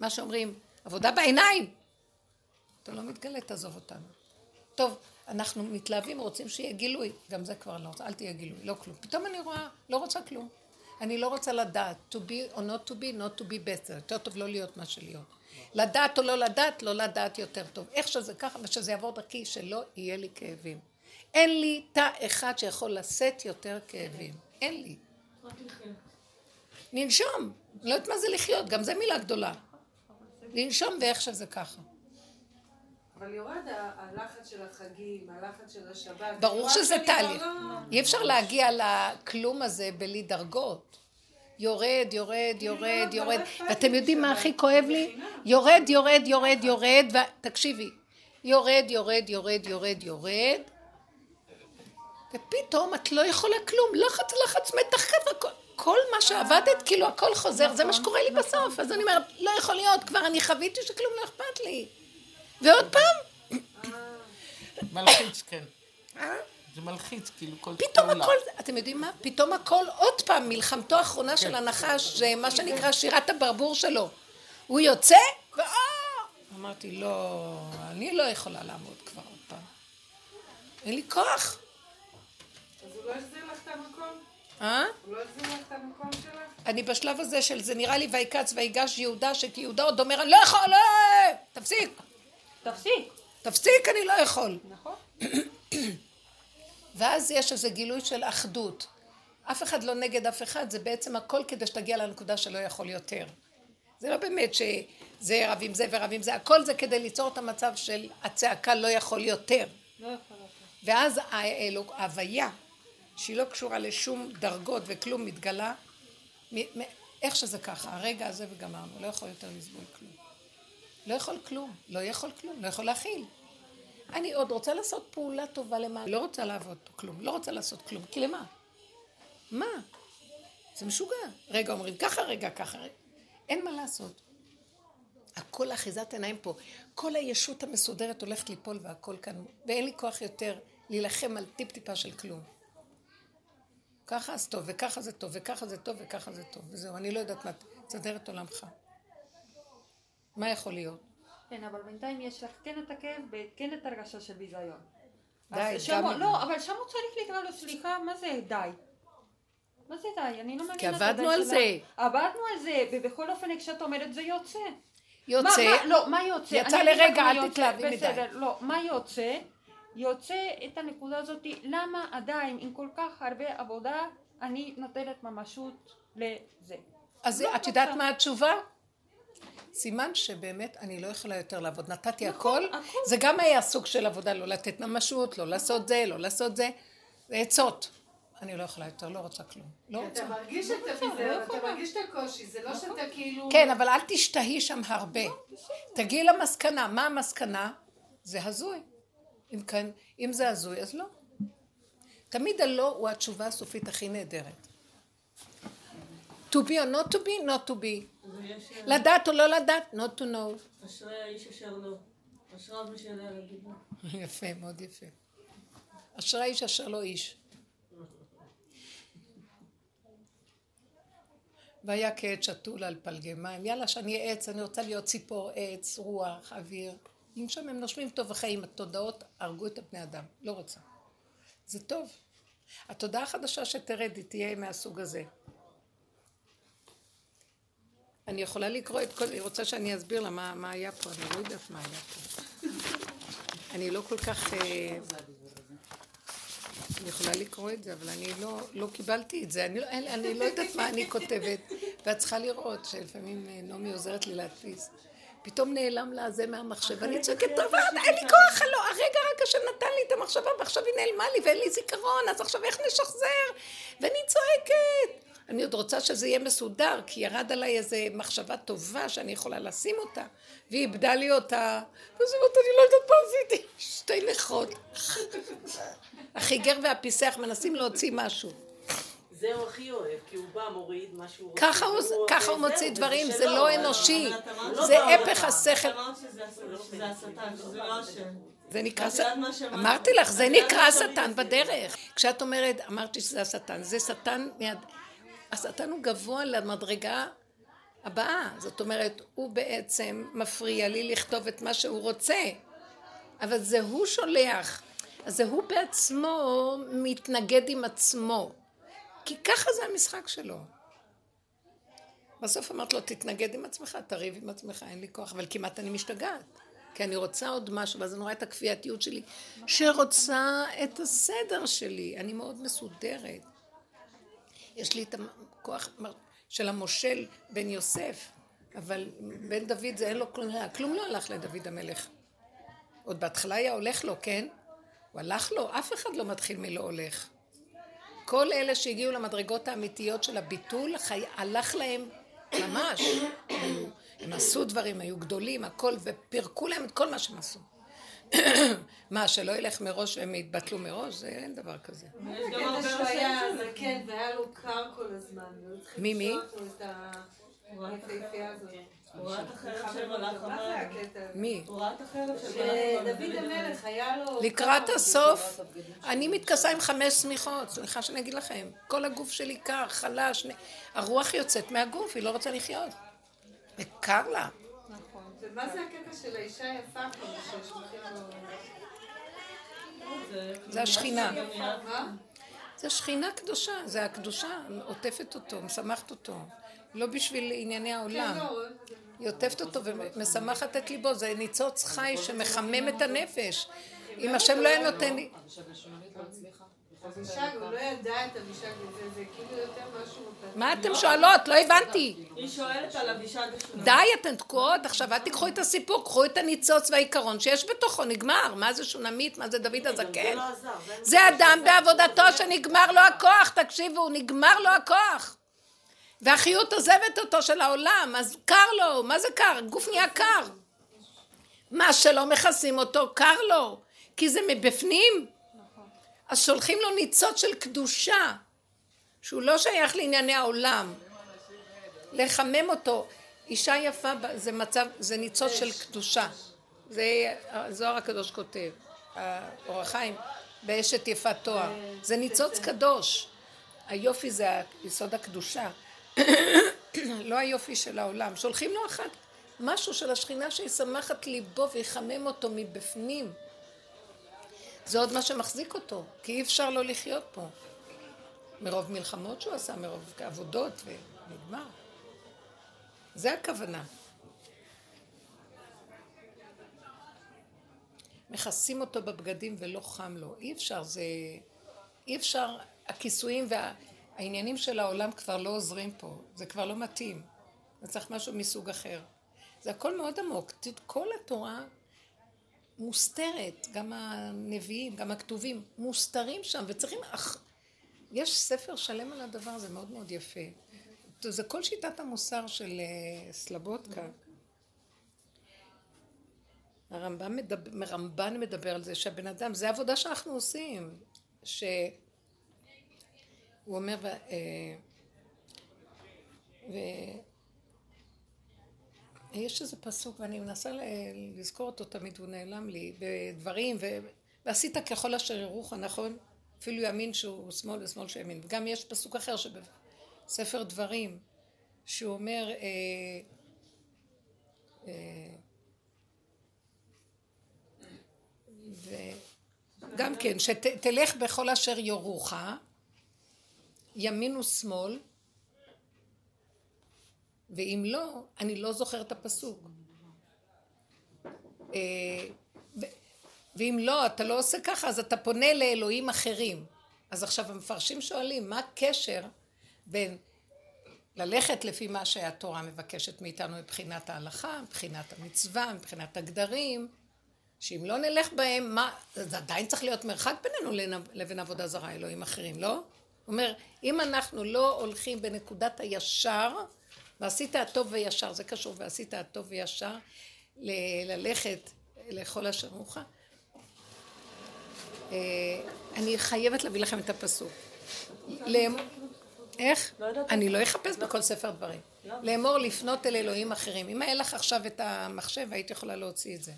מה שאומרים, עבודה בעיניים. אתה לא מתגלה, תעזוב אותנו. טוב, אנחנו מתלהבים, רוצים שיהיה גילוי. גם זה כבר לא רוצה, אל תהיה גילוי, לא כלום. פתאום אני רואה, לא רוצה כלום. אני לא רוצה לדעת, to be or not to be, not to be better. יותר טוב לא להיות מה שלהיות. לדעת או לא לדעת, לא לדעת יותר טוב. איך שזה ככה, ושזה יעבור דרכי, שלא יהיה לי כאבים. אין לי תא אחד שיכול לשאת יותר כאבים. אין לי. לנשום. לא יודעת מה זה לחיות, גם זה מילה גדולה. לנשום ואיך שזה ככה. אבל יורד הלחץ של החגים, הלחץ של השבת. ברור שזה תהליך. לא- אי אפשר להגיע לכלום הזה בלי דרגות. יורד, יורד, יורד, יורד. אכפת ואתם יודעים מה הכי כואב לי? יורד, יורד, יורד, יורד, ותקשיבי. יורד, יורד, יורד, יורד, יורד. ופתאום את לא יכולה כלום. לחץ, לחץ, מתח כזה. כל- כל מה שעבדת, כאילו הכל חוזר, זה מה שקורה לי בסוף. אז אני אומרת, לא יכול להיות, כבר אני חוויתי שכלום לא אכפת לי. ועוד פעם, מלחיץ, כן. אה? זה מלחיץ, כאילו, כל פתאום פעולה. הכל, אתם יודעים מה? פתאום הכל, עוד פעם, מלחמתו האחרונה של הנחש, זה מה שנקרא שירת הברבור שלו. הוא יוצא, ואה! אמרתי, לא, אני לא יכולה לעמוד כבר עוד פעם. אין לי כוח. אז הוא לא החזיר לך את המקום? אה? הוא לא החזיר לך את המקום שלך? אני בשלב הזה של זה נראה לי ויקץ ויגש יהודה, שכי יהודה עוד אומר, אני לא יכול, לא, תפסיק, תפסיק. תפסיק, אני לא יכול. נכון? ואז יש איזה גילוי של אחדות. אף אחד לא נגד אף אחד, זה בעצם הכל כדי שתגיע לנקודה שלא יכול יותר. זה לא באמת שזה רב עם זה ורב עם זה, הכל זה כדי ליצור את המצב של הצעקה לא יכול יותר. לא יכול להיות. ואז האלוק- ההוויה, שהיא לא קשורה לשום דרגות וכלום, מתגלה, מ- מ- איך שזה ככה, הרגע הזה וגמרנו, לא יכול יותר לסבול כלום. לא יכול כלום, לא יכול כלום, לא יכול להכיל. אני עוד רוצה לעשות פעולה טובה למען, לא רוצה לעבוד פה כלום, לא רוצה לעשות כלום, כי למה? מה? זה משוגע. רגע אומרים ככה, רגע ככה, רגע. אין מה לעשות. הכל אחיזת עיניים פה. כל הישות המסודרת הולכת ליפול והכל כאן, ואין לי כוח יותר להילחם על טיפ-טיפה של כלום. ככה אז טוב, וככה זה טוב, וככה זה טוב, וככה זה טוב, וזהו, אני לא יודעת מה, תסדר את עולמך. מה יכול להיות? כן, אבל בינתיים יש לך כן את הכאב וכן את הרגשה של ביזיון. די, שם גם- לא, אבל שם הוא צריך לקרוא לו סליחה, מה זה די? מה זה די? אני לא מבינה. כי עבדנו על. זה. עבדנו על זה, ובכל אופן כשאת אומרת זה יוצא. יוצא, מה, מה, לא, מה יוצא? יצא לרגע, אל. תתלהבי מדי. בסדר, לא, מה יוצא? יוצא את הנקודה הזאת, למה עדיין עם כל כך הרבה עבודה אני נותנת ממשות לזה. אז לא את יודעת. מה התשובה? סימן שבאמת אני לא יכולה יותר לעבוד. נתתי נכון, הכל, הכל. זה גם היה סוג של עבודה, לא לתת ממשות, לא לעשות זה, לא לעשות זה. זה עצות. אני לא יכולה יותר, לא רוצה כלום. לא אתה רוצה. מרגיש את הביזיון, אתה מרגיש את הקושי, זה לא שאתה כאילו... כן, אבל אל תשתהי שם הרבה. תגיעי למסקנה. מה המסקנה? זה הזוי. אם כן, אם זה הזוי, אז לא. תמיד הלא הוא התשובה הסופית הכי נהדרת. To be or not to be, not to be. אה, לדעת או לא לדעת, not to know. אשרי האיש אשר לא. אשריו מי שיודע להגיד לא. יפה, מאוד יפה. אשרי האיש אשר לא איש. והיה כעץ שתול על פלגי מים. יאללה, שאני אהיה עץ, אני רוצה להיות ציפור, עץ, רוח, אוויר. לנשום, הם נושמים טוב וחיים. התודעות הרגו את הבני אדם. לא רוצה. זה טוב. התודעה החדשה שתרד, היא תהיה מהסוג הזה. אני יכולה לקרוא את כל... היא רוצה שאני אסביר לה מה, מה היה פה, אני לא יודעת מה היה פה. אני לא כל כך... אה, אני יכולה לקרוא את זה, אבל אני לא, לא קיבלתי את זה. אני, לא- אין- אני לא יודעת מה אני כותבת. ואת צריכה לראות שלפעמים אה, נעמי עוזרת לי להדפיס. פתאום נעלם לה זה מהמחשב, ואני צועקת, טוב, אין לי כוח, הלא, הרגע רק השם נתן לי את המחשבה, ועכשיו היא נעלמה לי, ואין לי זיכרון, אז עכשיו איך נשחזר? ואני צועקת. אני עוד רוצה שזה יהיה מסודר, כי ירד עליי איזו מחשבה טובה שאני יכולה לשים אותה, והיא איבדה לי אותה, ואז היא אומרת, אני לא יודעת מה עשיתי, שתי נכות. החיגר והפיסח מנסים להוציא משהו. זה הוא הכי אוהב, כי הוא בא, מוריד מה שהוא רוצה. ככה הוא, והוא- ככה הוא מוציא דברים, זה לא אנושי, לא זה בא הפך. השכל. לא. זה נקרא, את ש... יודעת מה שאמרת? אמרתי לך, זה נקרא שטן? בדרך. כשאת אומרת, אמרתי שזה השטן, זה שטן מיד... השטן הוא גבוה למדרגה הבאה. זאת אומרת, הוא בעצם מפריע לי לכתוב את מה שהוא רוצה, אבל זה הוא שולח. אז זה הוא בעצמו מתנגד עם עצמו. כי ככה זה המשחק שלו. בסוף אמרת לו, תתנגד עם עצמך, תריב עם עצמך, אין לי כוח, אבל כמעט אני משתגעת. כי אני רוצה עוד משהו, ואז אני רואה את הכפייתיות שלי, שרוצה את הסדר שלי. אני מאוד מסודרת. יש לי את הכוח של המושל בן יוסף, אבל בן דוד זה אין לו כלום, כלום לא הלך לדוד המלך. עוד בהתחלה היה הולך לו, כן? הוא הלך לו, אף אחד לא מתחיל מלא הולך. כל אלה שהגיעו למדרגות האמיתיות של הביטול, חי... הלך להם ממש. היו, הם עשו דברים, היו גדולים, הכל, ופירקו להם את כל מה שהם עשו. מה, שלא ילך מראש והם יתבטלו מראש? זה אין דבר כזה. יש גם הרבה שהוא היה. זקן והיה לו קר כל הזמן. מי, מי? הזה? מי? שדוד המלך היה לו... לקראת קר. הסוף, אני מתכסה עם חמש שמיכות, סליחה שאני אגיד לכם. כל הגוף שלי קר, חלש, הרוח יוצאת מהגוף, היא לא רוצה לחיות. וקר לה. ומה זה הקטע של האישה היפה. זה השכינה. מה? זה שכינה קדושה, זה הקדושה, עוטפת אותו, משמחת אותו. לא בשביל ענייני העולם. כן, לא, היא עוטפת אותו ומשמחת את ליבו, זה ניצוץ חי שמחמם את הנפש. אם השם לא היה נותן לי... אבישג, הוא לא ידע את אבישג וזה, זה כאילו יותר משהו... מה אתם שואלות? לא הבנתי. היא שואלת על אבישג השונה. די, אתן תקועות, עכשיו אל תיקחו את הסיפור, קחו את הניצוץ והעיקרון שיש בתוכו, נגמר. מה זה שונמית? מה זה דוד זה הזקן? לא. זה- זה אדם בעבודתו שנגמר לו הכוח, תקשיבו, נגמר לו הכוח. והחיות עוזבת אותו של העולם, אז קר לו, מה זה קר? גוף נהיה קר. מה שלא מכסים אותו, קר לו, כי זה מבפנים. אז שולחים לו ניצוץ של קדושה, שהוא לא שייך לענייני העולם. לחמם אותו. אישה יפה זה מצב, זה ניצוץ של קדושה. זה הזוהר הקדוש כותב, האור החיים, באשת יפת תואר. זה ניצוץ קדוש. היופי זה יסוד הקדושה. לא היופי של העולם. שולחים לו אחת משהו של השכינה שישמח את ליבו ויחמם אותו מבפנים. זה עוד מה שמחזיק אותו, כי אי אפשר לא לחיות פה. מרוב מלחמות שהוא עשה, מרוב עבודות, ונגמר. זה הכוונה. מכסים אותו בבגדים ולא חם לו. אי אפשר, זה... אי אפשר, הכיסויים והעניינים של העולם כבר לא עוזרים פה. זה כבר לא מתאים. זה צריך משהו מסוג אחר. זה הכל מאוד עמוק. כל התורה מוסתרת, גם הנביאים, גם הכתובים, מוסתרים שם, וצריכים... אח... יש ספר שלם על הדבר הזה, מאוד מאוד יפה. זה כל שיטת המוסר של אה, סלבודקה. הרמב"ם מדבר, הרמב"ן מדבר על זה שהבן אדם, זה עבודה שאנחנו עושים, שהוא אומר, ו- אה, ו- יש איזה פסוק, ואני מנסה לזכור אותו תמיד, הוא נעלם לי, בדברים, ו... ועשית ככל אשר ירוך, נכון? אפילו ימין שהוא שמאל ושמאל שהוא ימין. וגם יש פסוק אחר שבספר דברים, שהוא אומר, אה, אה, וגם כן, שתלך בכל אשר יורוך, ימין ושמאל, ואם לא, אני לא זוכר את הפסוק. אה, ואם לא, אתה לא עושה ככה, אז אתה פונה לאלוהים אחרים. אז עכשיו המפרשים שואלים, מה הקשר בין ללכת לפי מה שהתורה מבקשת מאיתנו מבחינת ההלכה, מבחינת המצווה, מבחינת הגדרים, שאם לא נלך בהם, מה, זה עדיין צריך להיות מרחק בינינו לבין עבודה זרה, אלוהים אחרים, לא? הוא אומר, אם אנחנו לא הולכים בנקודת הישר, ועשית הטוב וישר, זה קשור, ועשית הטוב וישר, ל- ללכת לכל אשר אשרוך. אה, אני חייבת להביא לכם את הפסוק. איך? אני לא אחפש בכל ספר דברים. לאמור לפנות אל אלוהים אחרים. אם היה לך עכשיו את המחשב, היית יכולה להוציא את זה.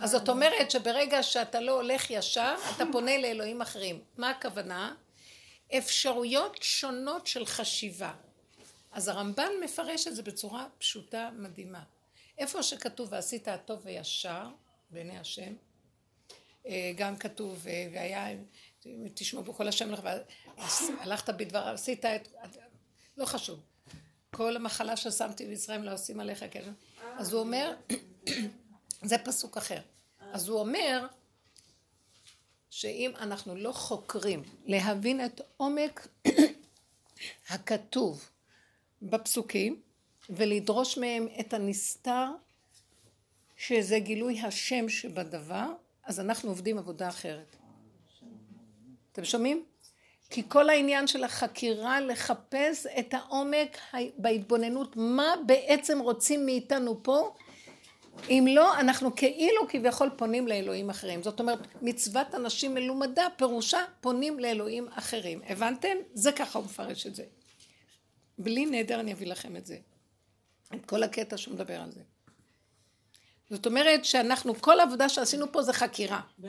אז זאת אומרת שברגע שאתה לא הולך ישר, אתה פונה לאלוהים אחרים. מה הכוונה? אפשרויות שונות של חשיבה. אז הרמב"ן מפרש את זה בצורה פשוטה מדהימה. איפה שכתוב ועשית הטוב וישר בעיני השם, אה, גם כתוב אה, והיה, תשמעו בכל השם לך, הלכת בדבר, עשית את, לא חשוב, כל המחלה ששמתי בישראל לא עושים עליך כן, אז הוא אומר, זה פסוק אחר, אז הוא אומר שאם אנחנו לא חוקרים להבין את עומק הכתוב בפסוקים ולדרוש מהם את הנסתר שזה גילוי השם שבדבר אז אנחנו עובדים עבודה אחרת. אתם שומעים? כי כל העניין של החקירה לחפש את העומק בהתבוננות מה בעצם רוצים מאיתנו פה אם לא אנחנו כאילו כביכול פונים לאלוהים אחרים זאת אומרת מצוות אנשים מלומדה פירושה פונים לאלוהים אחרים הבנתם? זה ככה הוא מפרש את זה בלי נדר אני אביא לכם את זה את כל הקטע שהוא מדבר על זה זאת אומרת שאנחנו, כל העבודה שעשינו פה זה חקירה. זה?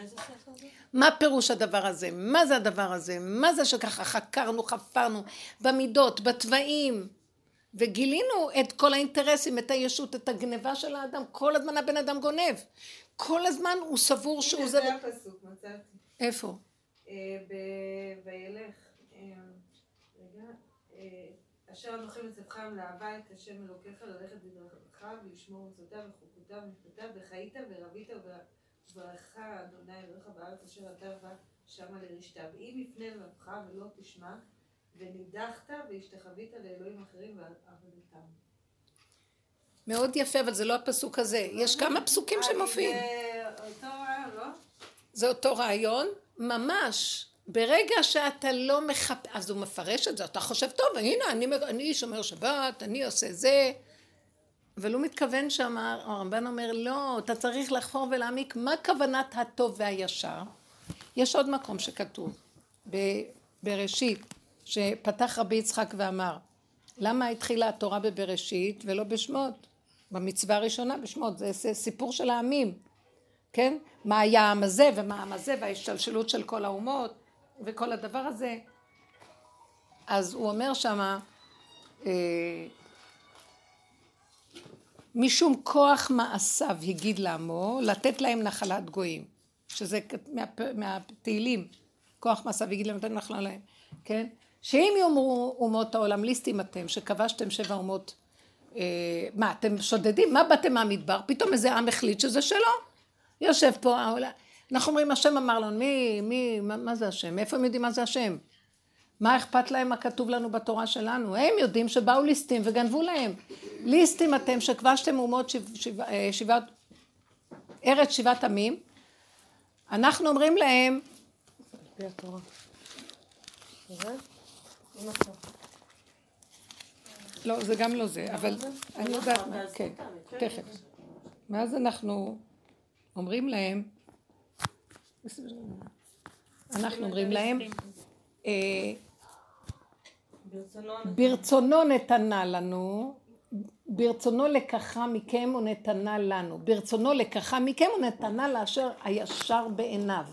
מה פירוש הדבר הזה? מה זה הדבר הזה? מה זה שככה חקרנו, חפרנו, במידות, בתוואים, וגילינו את כל האינטרסים, את הישות, את הגניבה של האדם. כל הזמן הבן אדם גונב. כל הזמן הוא סבור שהוא הנה, זה... זה הפסוק, מצאתי. איפה? אה, וילך, אה, רגע, אה, אשר אנוכי מצווכם לאהבה את השם אלוקיך, ללכת בדרכיו, ולשמור מצוותיו וחוקותיו ומשפטיו, וחיית ורבית וברכך אדוני אלוהיך בארץ אשר אתה בא שמה לרשתה. ואם יפנה לבבך ולא תשמע, ונידחת והשתחווית לאלוהים אחרים ועבדתם. מאוד יפה, אבל זה לא הפסוק הזה. יש כמה פסוקים שמופיעים. זה אותו רעיון, לא? זה אותו רעיון, ממש. ברגע שאתה לא מחפ... אז הוא מפרש את זה, אתה חושב, טוב, הנה, אני, אני שומר שבת, אני עושה זה. אבל הוא מתכוון שם, הרמב"ן אומר, לא, אתה צריך לחפור ולהעמיק מה כוונת הטוב והישר. יש עוד מקום שכתוב, ב- בראשית, שפתח רבי יצחק ואמר, למה התחילה התורה בבראשית ולא בשמות? במצווה הראשונה בשמות, זה סיפור של העמים, כן? מה היה העם הזה ומה העם הזה וההשתלשלות של כל האומות וכל הדבר הזה. אז הוא אומר שמה, אה, משום כוח מעשיו הגיד לעמו, לתת להם נחלת גויים, שזה מה, מהתהילים, כוח מעשיו הגיד להם, לתת נחלה להם, כן? שאם יאמרו אומות העולם, ליסטים אתם, שכבשתם שבע אומות, אה, מה, אתם שודדים? מה באתם מהמדבר? פתאום איזה עם החליט שזה שלו. יושב פה העולם. אנחנו אומרים, השם אמר לנו, מי, מי, מה, מה זה השם? מאיפה הם יודעים מה זה השם? מה אכפת להם מה כתוב לנו בתורה שלנו? הם יודעים שבאו ליסטים וגנבו להם. ליסטים אתם שכבשתם אומות שבע, שבע, אה, שבעת, ארץ שבעת עמים, אנחנו אומרים להם. לא, זה גם לא זה, אבל אני יודעת כן, תכף. ואז אנחנו אומרים להם, אנחנו אומרים להם, אה, ברצונו ברצונו נתנה לנו, ברצונו לקחה מכם ונתנה לנו, ברצונו לקחה מכם ונתנה לאשר הישר בעיניו.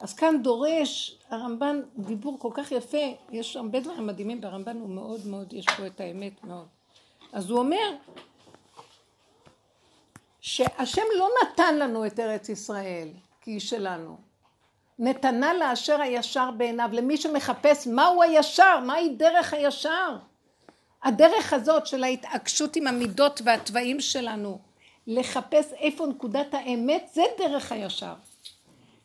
אז כאן דורש הרמב"ן דיבור כל כך יפה, יש הרבה דברים מדהימים ברמב"ן, הוא מאוד מאוד, יש פה את האמת מאוד. אז הוא אומר שהשם לא נתן לנו את ארץ ישראל, כי היא שלנו. נתנה לאשר הישר בעיניו, למי שמחפש מהו הישר, מהי דרך הישר. הדרך הזאת של ההתעקשות עם המידות והתוואים שלנו, לחפש איפה נקודת האמת, זה דרך הישר.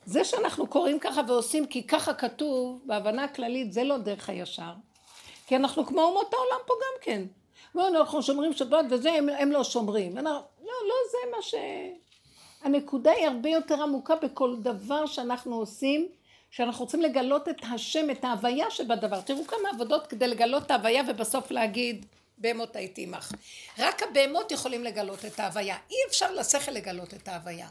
זה שאנחנו קוראים ככה ועושים כי ככה כתוב, בהבנה הכללית זה לא דרך הישר. כי אנחנו כמו אומות העולם פה גם כן. אנחנו שומרים שבת וזה, הם, הם לא שומרים. אנחנו, לא, לא זה מה ש... הנקודה היא הרבה יותר עמוקה בכל דבר שאנחנו עושים, שאנחנו רוצים לגלות את השם, את ההוויה שבדבר. תראו כמה עבודות כדי לגלות את ההוויה ובסוף להגיד, בהמות הייתי עמך. רק הבהמות יכולים לגלות את ההוויה. אי אפשר לשכל לגלות את ההוויה.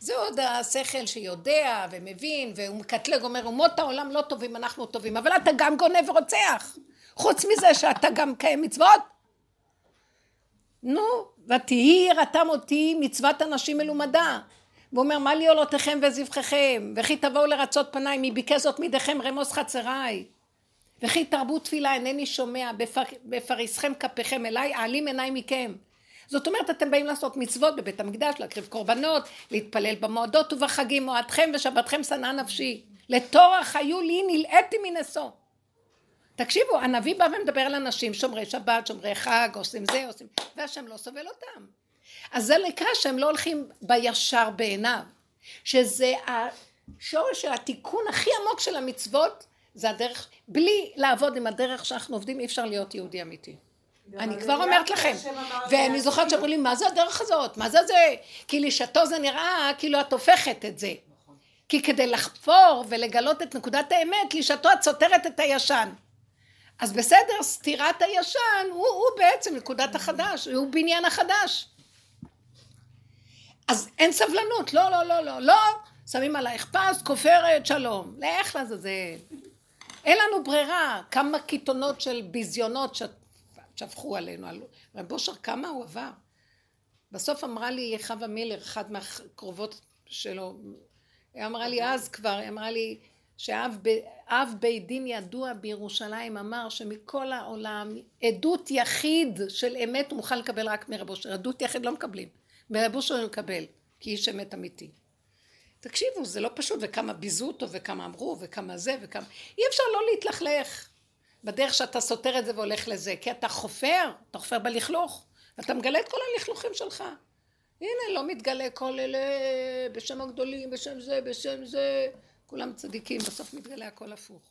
זה עוד השכל שיודע ומבין והוא מקטלג, אומר אומות העולם לא טובים, אנחנו טובים, אבל אתה גם גונב ורוצח. חוץ מזה שאתה גם קיים מצוות. נו, ותהי יראתם אותי מצוות אנשים מלומדה. והוא אומר, מה לי עולותיכם וזבחיכם, וכי תבואו לרצות פניי, מי ביקש זאת מידיכם רמוס חצריי. וכי תרבו תפילה אינני שומע, בפר, בפריסכם כפיכם אליי, אעלים עיניי מכם. זאת אומרת, אתם באים לעשות מצוות בבית המקדש, להקריב קורבנות, להתפלל במועדות ובחגים, מועדכם ושבתכם שנאה נפשי. לטורח היו לי, נלאיתי מנשוא. תקשיבו, הנביא בא ומדבר על אנשים שומרי שבת, שומרי חג, עושים זה, עושים... והשם לא סובל אותם. אז זה נקרא שהם לא הולכים בישר בעיניו. שזה השורש של התיקון הכי עמוק של המצוות, זה הדרך, בלי לעבוד עם הדרך שאנחנו עובדים, אי אפשר להיות יהודי אמיתי. אני כבר אומרת לכם, ואני זוכרת שאמרו לי, מה זה הדרך הזאת? מה זה זה? כי לשעתו זה נראה כאילו את הופכת את זה. כי כדי לחפור ולגלות את נקודת האמת, לשעתו את סותרת את הישן. אז בסדר, סתירת הישן הוא, הוא בעצם נקודת החדש, הוא בניין החדש. אז אין סבלנות, לא, לא, לא, לא, לא, שמים עלייך פס, כופרת, שלום. לך לעזאזל. אין לנו ברירה, כמה קיתונות של ביזיונות שפכו עלינו. רב אושר, כמה הוא עבר. בסוף אמרה לי חווה מילר, אחת מהקרובות שלו, היא אמרה לי אז כבר, היא אמרה לי, שאב בית דין ידוע בירושלים אמר שמכל העולם עדות יחיד של אמת הוא מוכן לקבל רק מרב אושר, עדות יחיד לא מקבלים, מרב אושר מקבל, כי איש אמת אמיתי. תקשיבו, זה לא פשוט, וכמה ביזו אותו, וכמה אמרו, וכמה זה, וכמה... אי אפשר לא להתלכלך בדרך שאתה סותר את זה והולך לזה, כי אתה חופר, אתה חופר בלכלוך, ואתה מגלה את כל הלכלוכים שלך. הנה, לא מתגלה כל אלה בשם הגדולים, בשם זה, בשם זה. כולם צדיקים, בסוף מתגלה הכל הפוך.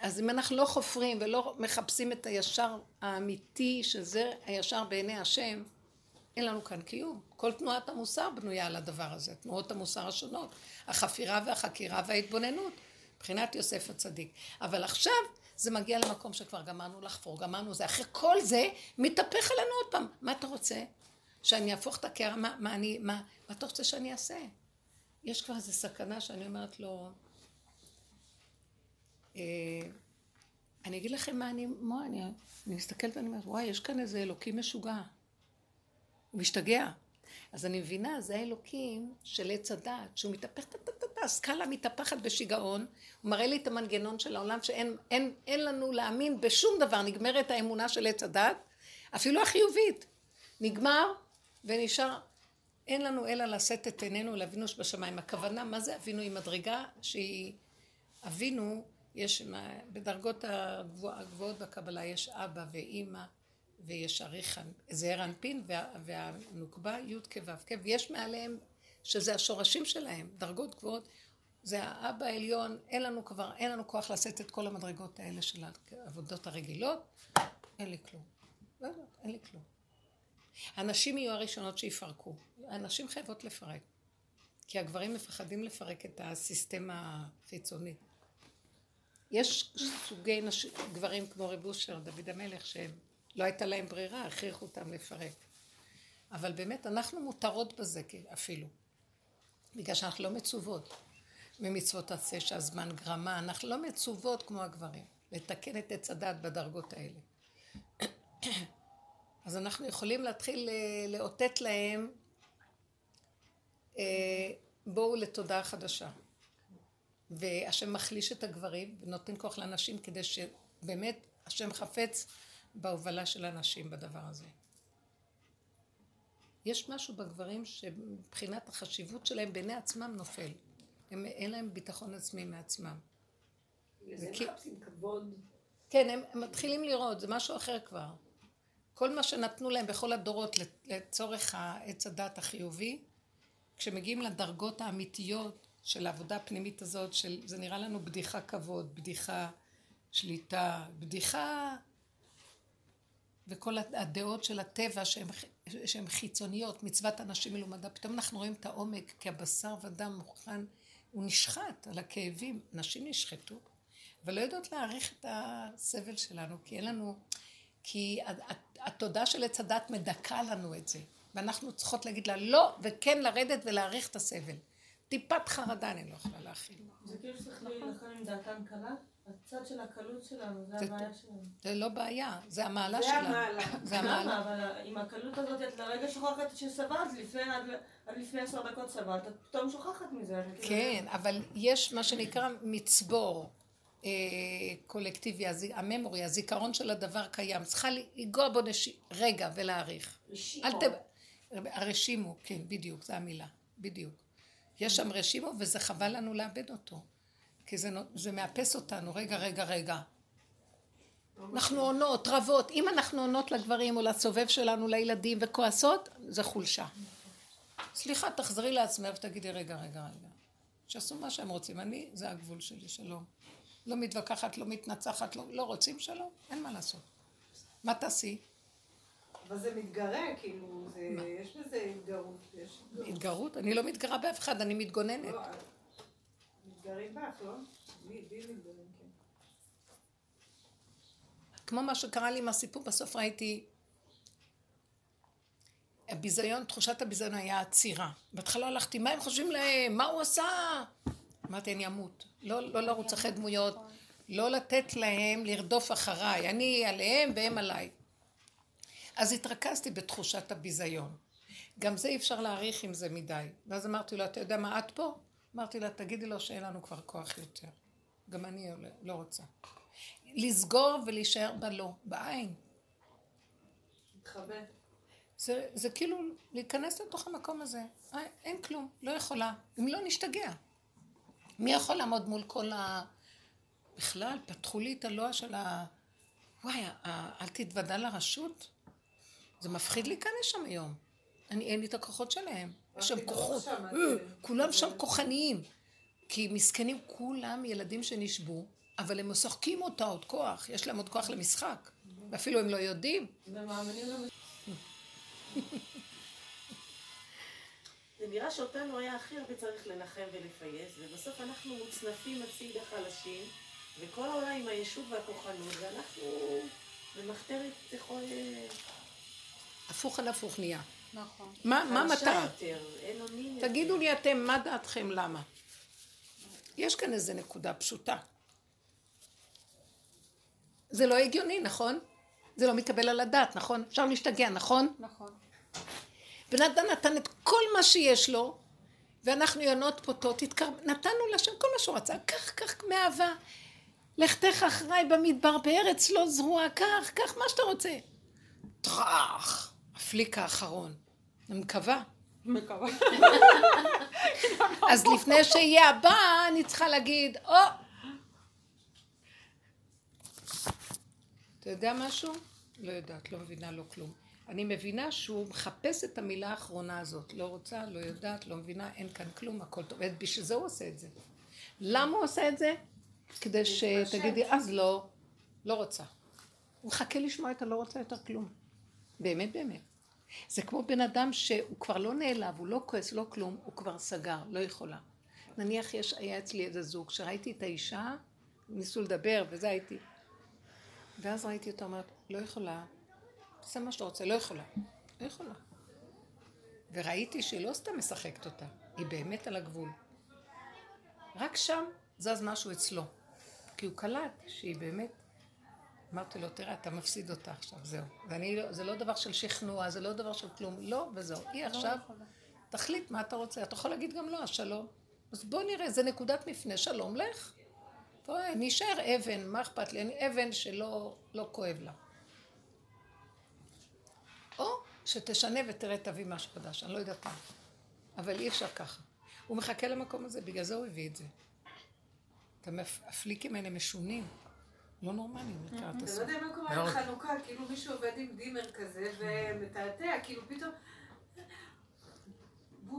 אז אם אנחנו לא חופרים ולא מחפשים את הישר האמיתי, שזה הישר בעיני השם, אין לנו כאן קיום. כל תנועת המוסר בנויה על הדבר הזה, תנועות המוסר השונות, החפירה והחקירה וההתבוננות, מבחינת יוסף הצדיק. אבל עכשיו זה מגיע למקום שכבר גמרנו לחפור, גמרנו זה. אחרי כל זה, מתהפך עלינו עוד פעם. מה אתה רוצה? שאני אהפוך את הקערה? מה, מה, מה, מה אתה רוצה שאני אעשה? יש כבר איזו סכנה שאני אומרת לו, אה, אני אגיד לכם מה אני, מה אני, אני מסתכלת ואני אומרת, וואי, יש כאן איזה אלוקים משוגע. הוא משתגע. אז אני מבינה, זה האלוקים של עץ הדעת, שהוא מתהפך, הסקאלה מתהפכת בשיגעון, הוא מראה לי את המנגנון של העולם שאין אין, אין לנו להאמין בשום דבר, נגמרת האמונה של עץ הדעת, אפילו החיובית. נגמר ונשאר אין לנו אלא לשאת את עינינו לאבינו שבשמיים. הכוונה, מה זה אבינו? היא מדרגה שהיא... אבינו, יש בדרגות הגבוה, הגבוהות בקבלה, יש אבא ואימא ויש אריך, זעיר אנפין וה, והנוקבה י' כו' כ', ויש מעליהם, שזה השורשים שלהם, דרגות גבוהות, זה האבא העליון, אין לנו כבר, אין לנו כוח לשאת את כל המדרגות האלה של העבודות הרגילות, אין לי כלום. לא אין לי כלום. הנשים יהיו הראשונות שיפרקו. הנשים חייבות לפרק. כי הגברים מפחדים לפרק את הסיסטמה החיצונית. יש סוגי נש... גברים כמו רב אושר, דוד המלך, שהם לא הייתה להם ברירה, הכריחו אותם לפרק. אבל באמת אנחנו מותרות בזה אפילו. בגלל שאנחנו לא מצוות ממצוות עשה שהזמן גרמה, אנחנו לא מצוות כמו הגברים, לתקן את עץ הדת בדרגות האלה. אז אנחנו יכולים להתחיל אה, לאותת להם אה, בואו לתודעה חדשה. והשם מחליש את הגברים ונותן כוח לנשים כדי שבאמת השם חפץ בהובלה של הנשים בדבר הזה. יש משהו בגברים שמבחינת החשיבות שלהם בעיני עצמם נופל. הם, אין להם ביטחון עצמי מעצמם. זה וכי... מחפשים כבוד. כן, הם, הם מתחילים לראות, זה משהו אחר כבר. כל מה שנתנו להם בכל הדורות לצורך העץ הדת החיובי, כשמגיעים לדרגות האמיתיות של העבודה הפנימית הזאת, של, זה נראה לנו בדיחה כבוד, בדיחה שליטה, בדיחה, וכל הדעות של הטבע שהן, שהן חיצוניות, מצוות אנשים מלומדה, פתאום אנחנו רואים את העומק, כי הבשר ודם מוכן, הוא נשחט על הכאבים, נשים נשחטו, ולא יודעות להעריך את הסבל שלנו, כי אין לנו, כי התודה של עץ הדת מדכא לנו את זה, ואנחנו צריכות להגיד לה לא, וכן לרדת ולהעריך את הסבל. טיפת חרדה אני לא יכולה להכיל. זה כאילו שצריך להילחם עם דעתן קלה? הצד של הקלות שלנו, זה הבעיה שלנו. זה לא בעיה, זה המעלה זה שלנו. המעלה. זה המעלה. למה? אבל עם הקלות הזאת, את לרגע שוכחת שסבלת, לפני, עד, עד לפני עשר דקות סבלת, את פתאום שוכחת מזה. את כאילו- כן, אבל יש מה שנקרא מצבור קולקטיבי, הזי- הממורי, הזיכרון של הדבר קיים. צריכה לנגוע בו נש... רגע ולהעריך. אל ת... הרשימו, כן, בדיוק, זו המילה, בדיוק. יש שם רשימו וזה חבל לנו לאבד אותו. כי זה, זה מאפס אותנו, רגע, רגע, רגע. אנחנו עונות, רבות. אם אנחנו עונות לגברים או לסובב שלנו, לילדים, וכועסות, זה חולשה. סליחה, תחזרי לעצמך ותגידי, רגע, רגע, רגע. שיעשו מה שהם רוצים. אני, זה הגבול שלי, שלום. לא מתווכחת, לא מתנצחת, לא, לא רוצים שלום, אין מה לעשות. מה תעשי? אבל זה מתגרה, כאילו, זה, יש בזה התגרות. יש התגרות. התגרות? אני לא מתגרה באף אחד, אני מתגוננת. לא, מתגרים בך, לא? בי בי מתגרים, כן. כמו מה שקרה לי עם הסיפור, בסוף ראיתי... הביזיון, תחושת הביזיון היה עצירה. בהתחלה הלכתי, מה הם חושבים להם? מה הוא עשה? אמרתי, אני אמות. לא, לא לרוץ אחרי דמויות, לא לתת להם לרדוף אחריי. אני עליהם והם עליי. אז התרכזתי בתחושת הביזיון. גם זה אי אפשר להעריך עם זה מדי. ואז אמרתי לו, אתה יודע מה, את פה? אמרתי לה, תגידי לו שאין לנו כבר כוח יותר. גם אני לא- רוצה. לסגור ולהישאר בלא, בעין. זה, זה כאילו להיכנס לתוך המקום הזה. אה, אין כלום, לא יכולה. אם לא, נשתגע. מי יכול לעמוד מול כל ה... בכלל, פתחו לי את הלוע של ה... וואי, אל תתוודע לרשות? זה מפחיד להיכנס שם היום. אני, אין לי את הכוחות שלהם. יש שם פתאום כוחות. אה, כולם שם כוחניים. כי מסכנים כולם ילדים שנשבו, אבל הם משחקים אותה עוד כוח. יש להם עוד כוח למשחק. ואפילו הם לא יודעים. זה נראה שאותנו היה הכי הרבה צריך לנחם ולפייס, ובסוף אנחנו מוצנפים הצידה חלשים, וכל העולם עם הישות והכוחנות, ואנחנו במחתרת יכול... הפוך על הפוך נהיה. נכון. מה, המטרה? תגידו לי אתם, מה דעתכם, למה? יש כאן איזה נקודה פשוטה. זה לא הגיוני, נכון? זה לא מתקבל על הדעת, נכון? אפשר להשתגע, נכון? נכון. בן אדם נתן את כל מה שיש לו, ואנחנו יונות פוטות, התקר... נתנו לשם כל מה שהוא רצה, קח, קח מאהבה. לכתך אחריי במדבר בארץ לא זרועה, קח, קח מה שאתה רוצה. טראח, הפליק האחרון. אני מקווה. מקווה. אז לפני שיהיה הבא, אני צריכה להגיד, או! אתה יודע משהו? לא יודעת, לא מבינה, לא כלום. אני מבינה שהוא מחפש את המילה האחרונה הזאת. לא רוצה, לא יודעת, לא מבינה, אין כאן כלום, הכל טוב. ובשביל זה הוא עושה את זה. למה הוא עושה את זה? כדי שתגידי, אז לא, לא רוצה. הוא מחכה לשמוע את הלא רוצה יותר כלום. באמת, באמת. זה כמו בן אדם שהוא כבר לא נעלב, הוא לא כועס, לא כלום, הוא כבר סגר, לא יכולה. נניח יש, היה אצלי איזה זוג, שראיתי את האישה, ניסו לדבר, וזה הייתי. ואז ראיתי אותה אומרת, לא יכולה, תעשה מה שאתה רוצה, לא יכולה. לא יכולה. וראיתי שהיא לא סתם משחקת אותה, היא באמת על הגבול. רק שם זז משהו אצלו. כי הוא קלט שהיא באמת... אמרתי לו, תראה, אתה מפסיד אותה עכשיו, זהו. ואני, לא- זה לא דבר של שכנוע, זה לא דבר של כלום, לא, וזהו. היא עכשיו, תחליט מה אתה רוצה. אתה יכול להגיד גם לא, אז שלום. אז בוא נראה, זה נקודת מפנה, שלום, לך. בוא, נשאר אבן, מה אכפת לי? אני אבן שלא לא כואב לה. או שתשנה ותראה, תביא משהו חדש, אני לא יודעת מה. אבל אי אפשר ככה. הוא מחכה למקום הזה, בגלל זה הוא הביא את זה. את הפליקים האלה משונים. לא נורמליים לקראת אתה לא הסוף. יודע מה קורה מאוד. בחנוכה, כאילו מישהו עובד עם דימר כזה ומתעתע, כאילו פתאום...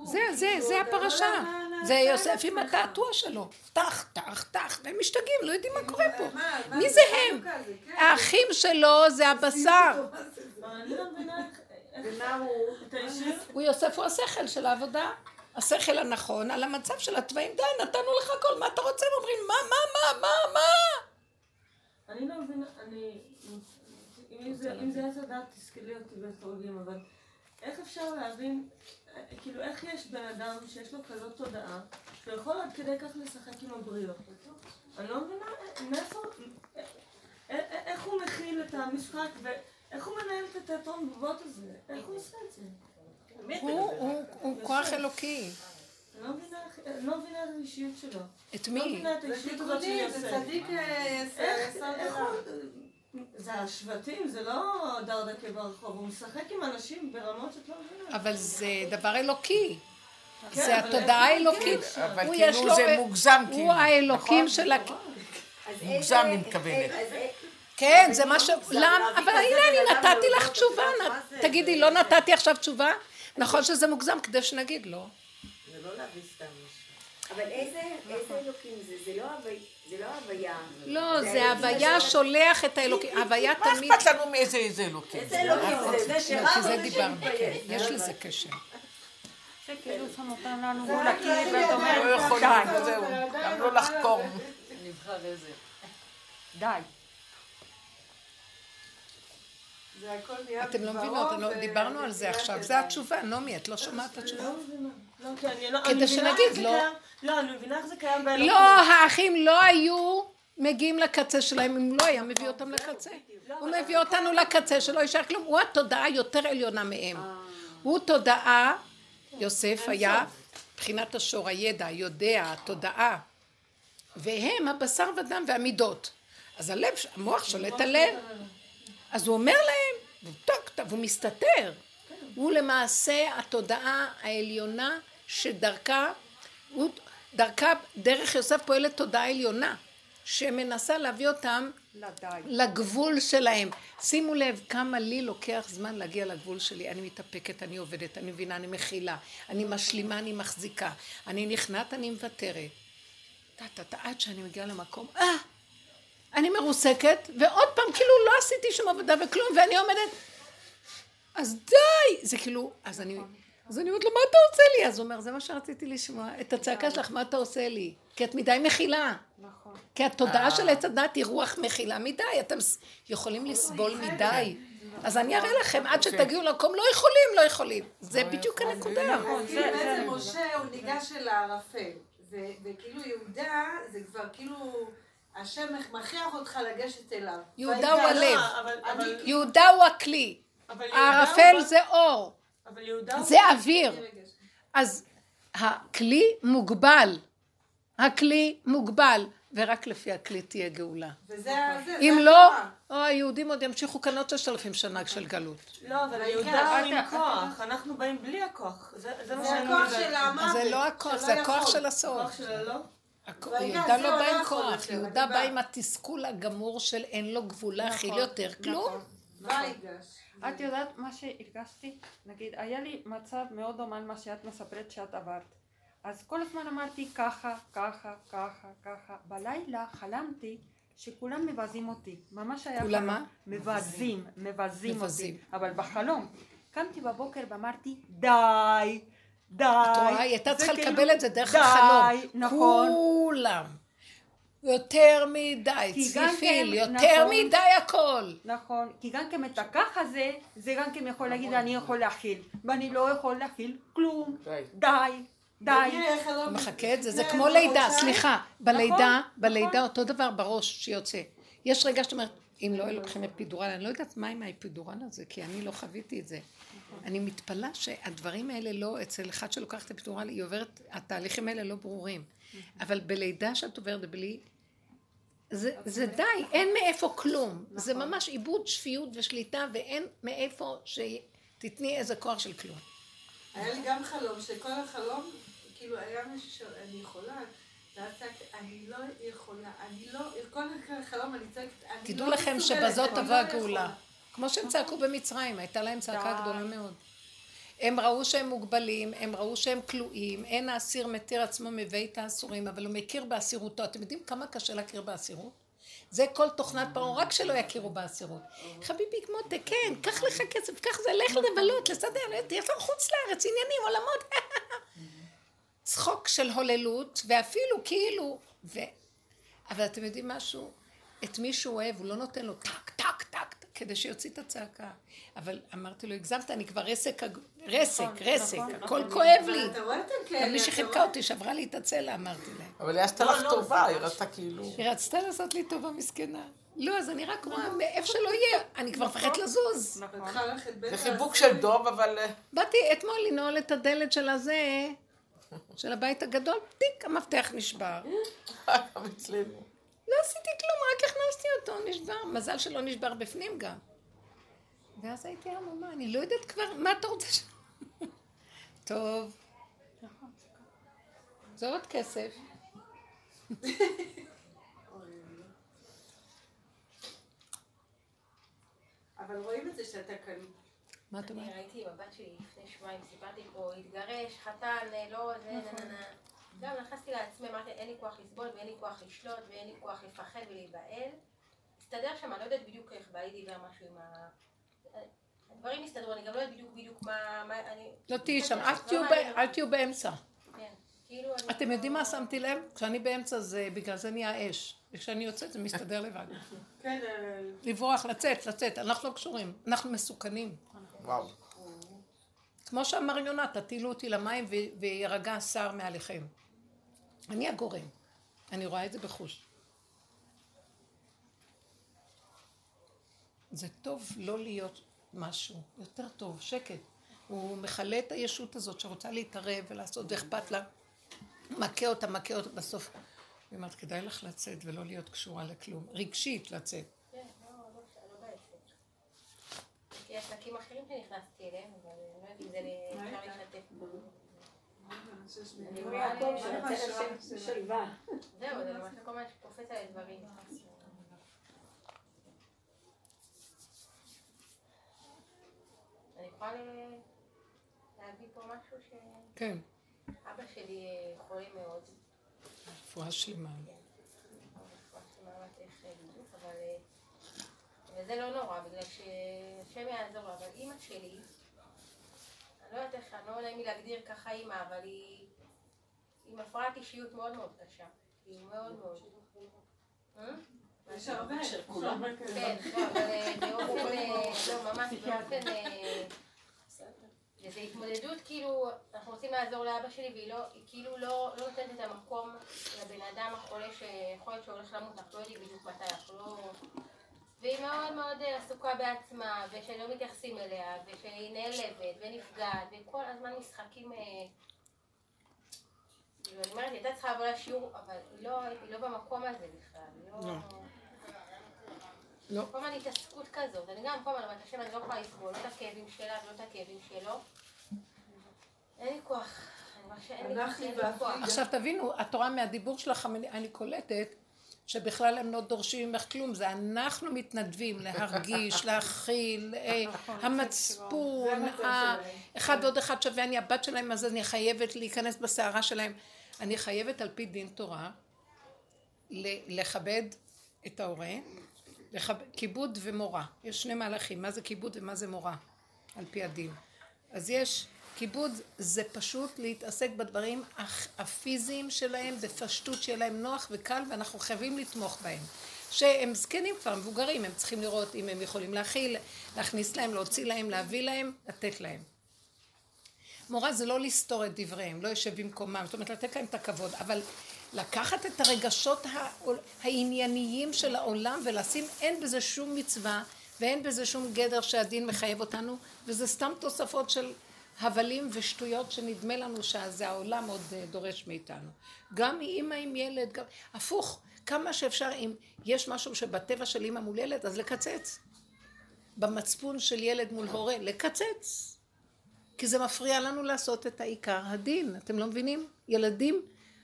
זה, זה, זה הפרשה. זה יוסף עם. התעתוע שלו. טח, טח, טח, והם משתגעים, לא יודעים מה קורה פה. מי זה הם? כן. האחים שלו זה הבשר. לא הוא... יוסף הוא השכל של העבודה. השכל הנכון על המצב של התוואים. די, נתנו לך הכל, מה אתה רוצה? הם אומרים, מה, מה, מה, מה, מה? אני לא מבינה, אני... אם זה- אם זה עץ הדעת, תסכלי אותי ותורגים, אבל איך אפשר להבין, כאילו, איך יש בן אדם שיש לו כזאת תודעה, שהוא יכול עד כדי כך לשחק עם הבריות? אני לא מבינה מאיפה... איך הוא מכיל את המשחק, ואיך הוא מנהל את התיאטרון בובות הזה? איך הוא עושה את זה? הוא- כוח אלוקי. אני לא מבינה אני לא מבינה את האישיות שלו. את לא מי? מבינה את האישיות הזאת של תיקונים, זה יוסף. צדיק אה, איך. הוא... זה השבטים, זה לא דרדקה ברחוב, הוא משחק עם אנשים ברמות שאת לא מבינה. אבל זה דבר אלוקי. כן, זה התודעה האלוקית. אבל כאילו לו- זה מוגזם, כאילו. הוא האלוקים נכון? של ה... מוגזם, היא מתכוונת. כן, זה מה ש... זה למה? אבל הנה אני נתתי לך תשובה. תגידי, לא נתתי עכשיו תשובה? נכון שזה מוגזם, כדי שנגיד לא. זה לא להביא סתם מישהו. אבל איזה אלוקים זה? זה לא זה לא הוויה. לא, זה הוויה שולח את האלוקים. הוויה מה תמיד... אכפת לנו מאיזה איזה אלוקים? איזה אלוקים זה? זה לא, שרב? כן, יש זה לזה לא- קשר. זה כאילו שם אותם לנו זה מול להרים ואת. אומרת, לא יכולים, די. וזהו. די. גם לא לחקור. די. זה הכל נהיה אתם לא מבינות, לא- דיברנו על זה עכשיו. זה. התשובה, נעמי, את לא שומעת את התשובה? לא מבינה. לא, כי אני לא... כדי מבינה שנגיד, לא. לא, אני מבינה איך זה קיים באלוקים. לא, האחים לא היו מגיעים לקצה שלהם אם לא היה מביא אותם לקצה. הוא מביא אותנו לקצה שלא יישאר כלום. הוא התודעה יותר עליונה מהם. הוא תודעה, יוסף היה מבחינת השור, הידע, יודע, התודעה. והם הבשר ודם והמידות. אז הלב, המוח שולט הלב. אז הוא אומר להם, והוא מסתתר. הוא למעשה התודעה העליונה שדרכה, הוא, דרכה, דרך יוסף פועלת תודעה עליונה, שמנסה להביא אותם לדי. לגבול שלהם. שימו לב כמה לי לוקח זמן להגיע לגבול שלי. אני מתאפקת, אני עובדת, אני מבינה, אני מכילה, אני משלימה, אני מחזיקה, אני נכנעת, אני מוותרת. טה-טה-טה, עד שאני מגיעה למקום, אה, אני מרוסקת, ועוד פעם, כאילו לא עשיתי שום עבודה וכלום, ואני עומדת, אז די! זה כאילו, אז אני, אז אני אומרת לו, מה אתה עושה לי? אז הוא אומר, זה מה שרציתי לשמוע, את הצעקה שלך, מה אתה עושה לי? כי את מדי מכילה. נכון. כי התודעה של עץ הדת היא רוח מכילה מדי, אתם יכולים לסבול מדי. אז אני אראה לכם, עד שתגיעו למקום, לא יכולים, לא יכולים. זה בדיוק הנקודה. אז כאילו בעצם משה הוא ניגש אל הערפל, וכאילו יהודה זה כבר כאילו השם מכריח אותך לגשת אליו. יהודה הוא. הלב. לא, אבל- אבל- יהודה הוא הכלי, הערפל זה אור. זה אוויר. אז הכלי מוגבל. הכלי מוגבל, ורק לפי הכלי תהיה גאולה. וזה ה- זה, אם זה לא. או היהודים עוד ימשיכו כאן עוד ששת אלפים שנה של גלות. לא, אבל. יהודה הוא עם כוח, אנחנו באים בלי הכוח. זה זה מה זה שאני הכוח. של המוות. זה לא הכוח, זה הכוח. של הסוף. הכוח של הלא? הכ- ויגש, יהודה לא בא עם כוח, יהודה בא. עם התסכול הגמור של אין לו גבול להכיל נכון, יותר כלום. את יודעת מה שהרגשתי? נגיד, היה לי מצב מאוד דומה למה שאת מספרת שאת עברת. אז כל הזמן אמרתי ככה, ככה, ככה, ככה. בלילה חלמתי שכולם מבזים אותי. ממש היה כולם. מה? מבזים, מבזים. אותי. אבל בחלום. קמתי בבוקר ואמרתי, די, די. את רואה, היא הייתה צריכה כאילו, לקבל את זה דרך די, החלום. נכון. כולם. יותר מדי, צפיפיל, כן, יותר נכון. מדי הכל. נכון, כי גם כן את הכך הזה, זה גם כן יכול להגיד אני יכול להכיל, ואני לא יכול להכיל כלום, די. די, אתה מחכה את זה, זה כמו איזה לידה, סליחה, בלידה, נכון. בלידה אותו דבר בראש שיוצא. יש רגע שאת אומרת, אם לא יהיה לכם אפידורל, אני לא יודעת מה עם האפידורל הזה, כי אני לא חוויתי את זה. אני מתפלאה שהדברים האלה לא, אצל אחד שלוקח את האפידורל, היא עוברת, התהליכים האלה לא ברורים. אבל בלידה שאת עוברת בלי, זה, זה די, אין מאיפה כלום. זה ממש איבוד שפיות ושליטה, ואין מאיפה שתתני איזה כוח של כלום. היה לי גם חלום, שכל החלום, כאילו היה מישהו שאני יכולה, ואז צעקתי, אני לא יכולה, אני לא, כל החלום אני צועקת, אני לא תדעו לכם שבזאת תבוא לא הגאולה. כמו שהם צעקו במצרים, הייתה להם צעקה. גדולה מאוד. הם ראו שהם מוגבלים, הם ראו שהם כלואים, אין האסיר מתיר עצמו מבית האסורים, אבל הוא מכיר באסירותו. אתם יודעים כמה קשה להכיר באסירות? זה כל תוכנת פרעה, רק שלא יכירו באסירות. חביבי מותק, כן, קח לך כסף, קח זה, לך לבלות, לסדר, יש לנו חוץ לארץ, עניינים, עולמות. צחוק של הוללות, ואפילו כאילו, ו... אבל אתם יודעים משהו? את מי שהוא אוהב, הוא לא נותן לו טק, טק, טק, כדי שיוציא את הצעקה. אבל אמרתי לו, הגזמת, אני כבר רסק, הג- רסק, רסק, הכל כואב לי. גם מי שחילקה? אותי, שברה לי את הצלע, אמרתי להם. אבל היא עשתה לך טובה, היא רצתה כאילו... היא רצתה לעשות לי טובה מסכנה. לא, אז אני רק רואה מאיפה שלא יהיה, אני כבר מפחדת לזוז. זה חיבוק. של דוב, אבל... אה, באתי אתמול לנעול את הדלת של הזה, של הבית הגדול, טיק, המפתח נשבר. לא עשיתי כלום, רק הכנסתי אותו, נשבר. מזל שלא נשבר בפנים גם. ואז הייתי המומה, אני לא יודעת כבר, מה אתה רוצה ש... טוב. זה עוד כסף. אבל רואים את זה שאתה כאן. מה את אומרת? אני ראיתי עם הבת שלי לפני שבועיים, סיפרתי פה, התגרש, חתן, לא, זה, נה נה נה. גם נכנסתי לעצמי, אמרתי, אין לי כוח לסבול ואין לי כוח לשלוט ואין לי כוח לפחד ולהיבהל. הסתדר שם, אני לא יודעת בדיוק איך בעלי דיבר משהו עם ה... הדברים הסתדרו, אני גם לא יודעת בדיוק בדיוק מה... מה אני... לא תהיי שם, לא אל תהיו באמצע. כן, כאילו. אתם יודעים מה שמתי לב? כשאני באמצע זה בגלל זה נהיה אש. וכשאני יוצאת זה מסתדר לבד. כן, אה, לברוח, לצאת, לצאת. אנחנו לא קשורים. אנחנו מסוכנים. וואו. כמו שאמר יונה, תטילו אותי למים וירגע השר מעליכם. אני הגורם. אני רואה את זה בחוש. זה טוב לא להיות משהו, יותר טוב, שקט. הוא מכלה את הישות הזאת שרוצה להתערב ולעשות, ואכפת לה. מכה אותה, מכה אותה, בסוף. היא אומרת, כדאי לך לצאת ולא להיות קשורה לכלום. רגשית לצאת. כן, לא, לא, לא בעסק. יש עסקים אחרים שנכנסתי אליהם, אבל אני לא יודעת אם זה אפשר לשתף. יעקב לי- שרצה לשבת בשלווה. זהו, זה ממש כל מה שקופץ על דברים. אני יכולה להביא פה משהו שאבא כן, שלי חולה מאוד. רפואה שלמה. רפואה שלמה, יודעת איך בדיוק, אבל... אה, וזה לא נורא, בגלל שהשם יעזור לו, אבל אימא שלי, אני לא יודעת איך, אני לא נעים לי להגדיר ככה אימא, אבל היא עם הפרעת אישיות מאוד מאוד קשה. היא מאוד מאוד. אה? יש הרבה. כן, לא, אבל אה, באופן, אה, לא, ממש באופן, וזו התמודדות, כאילו, אנחנו רוצים לעזור לאבא שלי, והיא לא, היא כאילו לא, לא נותנת את המקום לבן אדם החולה שיכול להיות שהוא הולך למות, אנחנו לא יודעים בדיוק מתי, אנחנו לא... והיא מאוד מאוד עסוקה בעצמה, ושלא מתייחסים אליה, ושהיא נעלבת ונפגעת, וכל הזמן משחקים... אה, כאילו, אני אומרת, היא הייתה צריכה לבוא לשיעור, אבל היא לא, היא לא במקום הזה בכלל, היא לא... לא. לא. כל הזמן התעסקות כזאת, אני גם כל הזמן אומרת, השם, אני לא יכולה לסבול, לא את הכאבים שלה ולא את הכאבים שלו. אין לי כוח. עכשיו תבינו, את רואה מהדיבור שלך, אני קולטת שבכלל הם לא דורשים ממך כלום, זה אנחנו מתנדבים להרגיש, להכיל, אה, המצפון, זה המצב ה- שלהם. אחד ועוד אחד שווה, אני הבת שלהם, אז אני חייבת להיכנס בסערה שלהם. אני חייבת על פי דין תורה לכבד את ההורה. כיבוד ומורה. יש שני מהלכים, מה זה כיבוד ומה זה מורה, על פי הדין. אז יש, כיבוד זה פשוט להתעסק בדברים הפיזיים שלהם, בפשטות שיהיה להם נוח וקל, ואנחנו חייבים לתמוך בהם. שהם זקנים כבר, מבוגרים, הם צריכים לראות אם הם יכולים להכיל, להכניס להם, להוציא להם, להביא להם, לתת להם. מורה זה לא לסתור את דבריהם, לא יושב במקומם, זאת אומרת לתת להם את הכבוד, אבל לקחת את הרגשות הענייניים של העולם ולשים, אין בזה שום מצווה ואין בזה שום גדר שהדין מחייב אותנו, וזה סתם תוספות של הבלים ושטויות שנדמה לנו שזה העולם עוד אה, דורש מאיתנו. גם אימא עם ילד, גם... הפוך, כמה שאפשר, אם יש משהו שבטבע של אימא מול ילד, אז לקצץ. במצפון של ילד מול הורה, לקצץ. כי זה מפריע לנו לעשות את העיקר הדין, אתם לא מבינים? ילדים,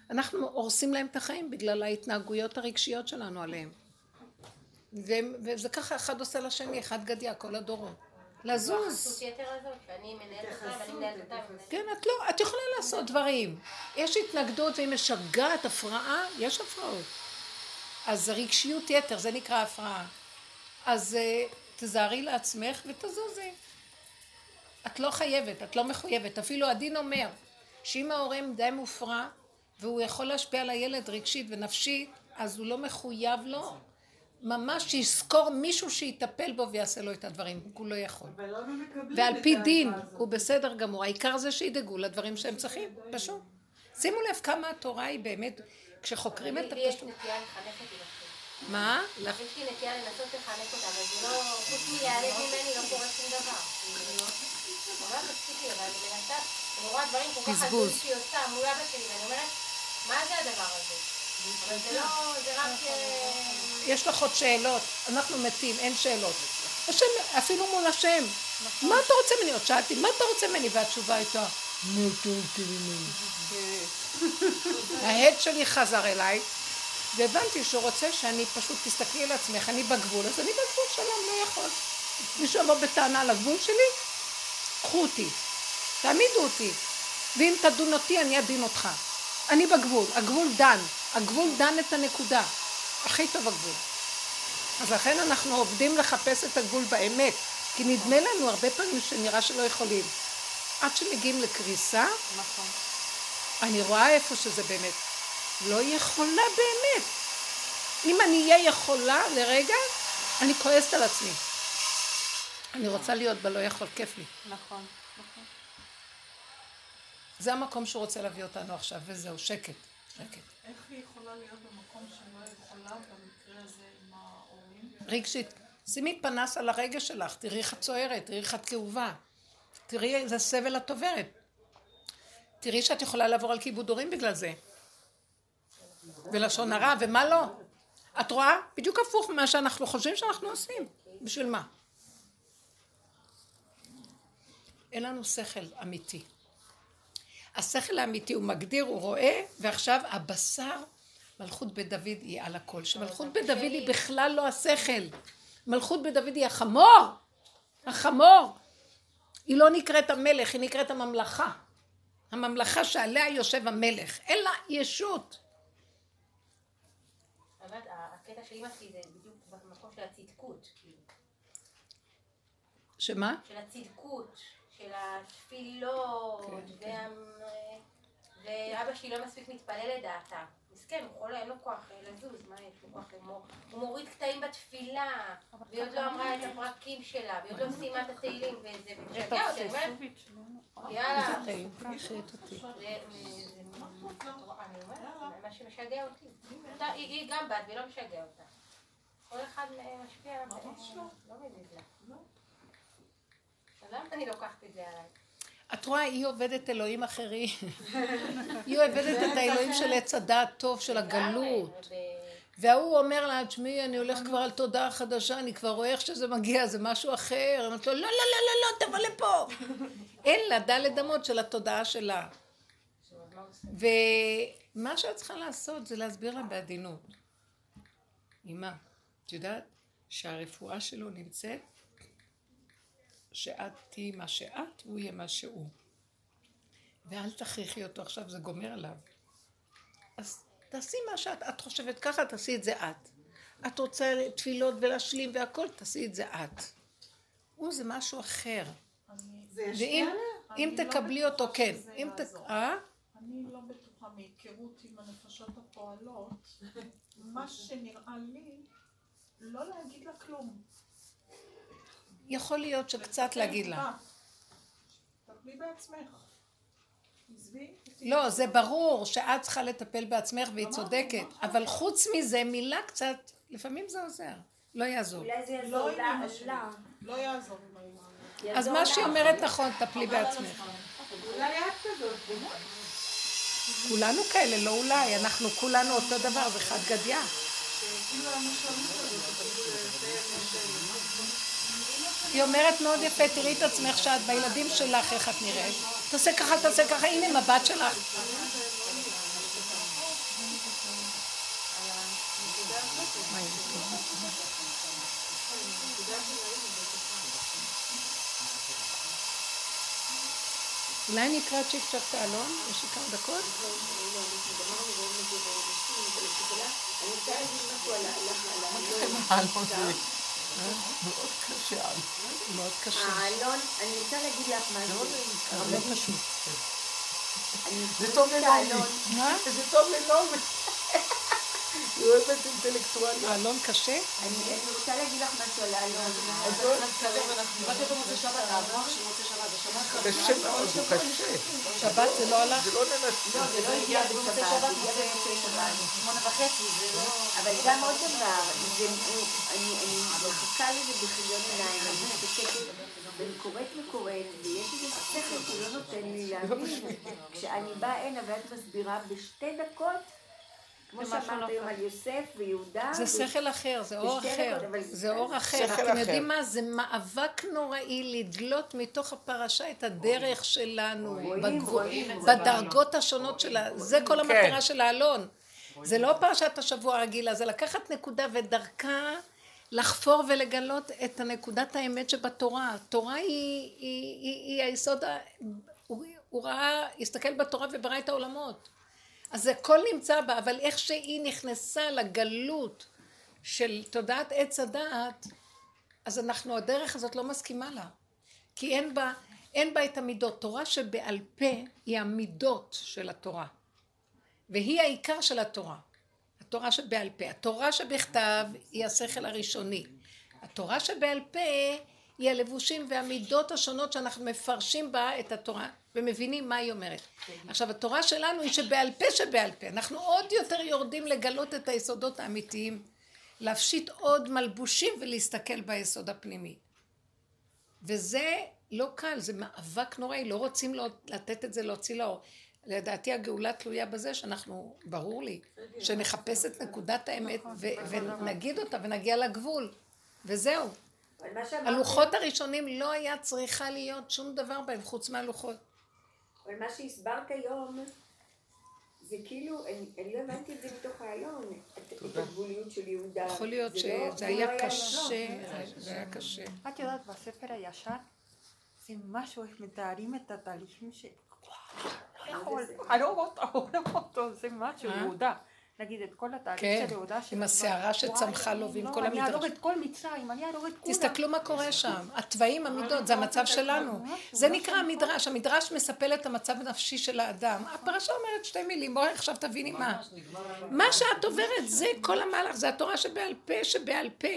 אנחנו הורסים להם את החיים בגלל ההתנהגויות הרגשיות שלנו עליהם. וזה ככה אחד עושה לשני, אחד גדיה, כל הדורות. לזוז. ומנהלת- כן, את לא, את יכולה לעשות דברים. יש התנגדות והיא משגעת, הפרעה, יש הפרעות. אז רגשיות יתר, זה נקרא הפרעה. אז אה, תזהרי לעצמך ותזוזי. את לא חייבת, את לא מחויבת. אפילו הדין אומר שאם ההורה די מופרע והוא יכול להשפיע על הילד רגשית ונפשית, אז הוא לא מחויב לו. ממש שיזכור מישהו שיטפל בו ויעשה לו את הדברים, הוא לא יכול. אבל מקבלים ועל פי דין. הוא בסדר גמור. העיקר זה שידאגו לדברים שהם צריכים, פשוט. שימו לב כמה התורה היא באמת, כשחוקרים את לי לי יש הפשוט. מה? לך- יש לי נטייה לנסות לחנך אותם, אבל זה לא, חוץ מלהיעלב ממני לא קורה שום דבר. ממש תפסיקי, אבל אני מנסה, אני רואה דברים כל כך בזבוז. הזויים שהיא עושה מול אבא שלי, ואני אומרת, מה זה הדבר הזה? אבל זה לא, זה רק... אה, יש לך עוד שאלות, אנחנו מתים, אין שאלות. השם, אפילו מול השם. מה אתה רוצה ממני? עוד שאלתי, מה אתה רוצה ממני? והתשובה הייתה, מה אתה רוצה ממני? ההד שלי חזר אליי, והבנתי שהוא רוצה שאני פשוט, תסתכלי על עצמך, אני בגבול, אז אני בגבול שלום, לא יכול. מישהו יבוא בטענה על הגבול שלי, קחו אותי, תעמידו אותי, ואם תדון אותי, אני אדין אותך. אני בגבול, הגבול דן, הגבול דן את הנקודה. הכי טוב הגבול. אז לכן אנחנו עובדים לחפש את הגבול באמת, כי נדמה לנו הרבה פעמים שנראה שלא יכולים. עד שמגיעים לקריסה, נכון. אני רואה איפה שזה באמת. לא יכולה באמת. אם אני אהיה יכולה לרגע, אני כועסת על עצמי. אני רוצה להיות בלא יכול, כיף לי. נכון, נכון. זה המקום שהוא רוצה להביא אותנו עכשיו, וזהו, שקט, שקט. רגשית, שימי פנס על הרגש שלך, תראי איך את צוערת, תראי איך את כאובה, תראי איזה סבל את עוברת. תראי שאת יכולה לעבור על כיבוד הורים בגלל זה. ולשון הרע, ומה לא. את רואה? בדיוק הפוך ממה שאנחנו חושבים שאנחנו עושים. בשביל מה? אין לנו שכל אמיתי. השכל האמיתי הוא מגדיר, הוא רואה, ועכשיו הבשר, מלכות בית דוד היא על הכל. שמלכות בית דוד היא בכלל לא השכל. מלכות בית דוד היא החמור. החמור. היא לא נקראת המלך, היא נקראת הממלכה. הממלכה שעליה יושב המלך. אין לה ישות. הקטע של אמא שלי זה בדיוק במקום של הצדקות, כאילו. שמה? של הצדקות, של התפילות, וה... ואבא שלי לא מספיק מתפלל לדעתה. מסכן, הוא חולה, אין לו כוח אה, לזוז, מה יש לו כוח? הוא מור- הוא מוריד קטעים בתפילה, והיא עוד לא אמרה את הפרקים שלה, והיא עוד לא סיימה את התהילים, וזה אותי, יאללה. איזה טעים. החיית אותי. זה- זה- זה- אומרת, מה שמשגע אותי. היא גם בת ולא משגע אותה. כל אחד אה, משפיע עליו. לא מזיז לה. למה אני לוקחת את זה עליי? את רואה, היא עובדת אלוהים אחרים. היא עובדת את האלוהים של עץ הדעת טוב, של הגלות. וההוא אומר לה, תשמעי, אני הולך כבר על תודעה חדשה, אני כבר רואה איך שזה מגיע, זה משהו אחר. אמרת לו, לא, לא, לא, לא, לא, תבוא לפה. אין לה דלת אמות של התודעה שלה. ומה שאת צריכה לעשות זה להסביר לה בעדינות. אמא, את יודעת שהרפואה שלו נמצאת שאת תהיי מה שאת והוא יהיה מה שהוא. ואל תכריחי אותו עכשיו, זה גומר עליו. אז תעשי מה שאת, את חושבת ככה, תעשי את זה את. את רוצה תפילות ולהשלים והכל, תעשי את זה את. הוא זה משהו אחר. זה ישפיע? אם לא תקבלי אותו, כן. אם ת... אה? אני לא בטוחה מהיכרות עם הנפשות הפועלות, מה שנראה לי, לא להגיד לה כלום. יכול להיות שקצת להגיד לה. טפלי בעצמך. לא, זה ברור שאת צריכה לטפל בעצמך והיא צודקת, אבל חוץ מזה, מילה קצת, לפעמים זה עוזר. לא יעזור. אולי זה יעזור לא לה. לא יעזור עם האמא. אז מה. שהיא אומרת נכון, טפלי בעצמך. אולי את כזאת. כולנו כאלה, לא אולי, אנחנו כולנו אותו דבר, זה חד גדיא. היא אומרת מאוד יפה, תראי את עצמך שאת בילדים שלך, איך את נראית. תעשה ככה, תעשה ככה, הנה מבט שלך. אולי נקרא צ'יק צ'ק את האלון? יש לי כמה דקות? אני רוצה להגיד משהו על האלון. זה מאוד קשה. מאוד קשה. האלון, אני רוצה להגיד לך משהו. לא פשוט. זה טוב לנעמי. מה? זה טוב לנעמי. היא אוהבת אינטלקטואלים. האלון קשה? אני רוצה להגיד לך משהו על האלון. קשה מאוד, הוא קשה. שבת זה לא הלך? זה לא ננסה. זה לא הגיע בשבת, זה הגיע במוצאי שבת. שמונה וחצי, זה לא... אבל גם עוד דבר, זה- אני אני מחכה לזה בכיליון עיניים, אני מתעסקת, ואני קוראת וקוראת, ויש איזה שכל שהוא לא נותן לי להבין. כשאני באה הנה ואת מסבירה בשתי דקות, כמו שאמרת היום אחר. על יוסף ויהודה. זה שכל אחר, זה אור אחר. זה אור אחר. אתם. יודעים מה? זה מאבק נוראי לדלות מתוך הפרשה את הדרך שלנו. בדרגות השונות שלה. זה כל המטרה של האלון. זה לא פרשת השבוע הרגילה, זה לקחת נקודה ודרכה לחפור ולגלות את הנקודת האמת שבתורה. התורה היא, היא, היא, היא היסוד, הוא ראה, הסתכל בתורה וברא את העולמות. אז הכל נמצא בה, אבל איך שהיא נכנסה לגלות של תודעת עץ הדעת, אז אנחנו, הדרך הזאת לא מסכימה לה. כי אין בה, אין בה את המידות. תורה שבעל פה היא המידות של התורה. והיא העיקר של התורה. התורה שבעל פה. התורה שבכתב היא השכל הראשוני. התורה שבעל פה היא הלבושים והמידות השונות שאנחנו מפרשים בה את התורה ומבינים מה היא אומרת. עכשיו התורה שלנו היא שבעל פה שבעל פה. אנחנו עוד יותר יורדים לגלות את היסודות האמיתיים, להפשיט עוד מלבושים ולהסתכל ביסוד הפנימי. וזה לא קל, זה מאבק נוראי, לא רוצים לא, לתת את זה להוציא לאור. לדעתי הגאולה תלויה בזה שאנחנו, ברור לי, שנחפש את נקודת האמת ו- ונגיד אותה ונגיע לגבול, וזהו. הלוחות הראשונים לא היה צריכה להיות שום דבר בהם חוץ מהלוחות. אבל מה שהסברת היום, זה כאילו, אני, אני לא הבנתי את זה מתוך האלון, את, הגבוליות של יהודה. יכול להיות זה שזה לא- היה לא קשה, זה היה קשה. את יודעת, בספר הישר, זה משהו, איך מתארים את התהליכים ש... לא יכול, הרוג אותו, הרוג אותו, זה משהו, אה? יהודה. נגיד את כל התהליך כן, של יהודה. עם הסערה שצמחה לו ועם כל אני המדרש. אהרוג את כל מצרים, אני אהרוג את כולם. תסתכלו מה קורה שם, התוואים, המידות, זה המצב שלנו. זה נקרא המדרש, המדרש מספל את המצב הנפשי של האדם. הפרשה אומרת שתי מילים, בואי עכשיו תביני מה. מה שאת עוברת זה כל המהלך, זה התורה שבעל פה שבעל פה.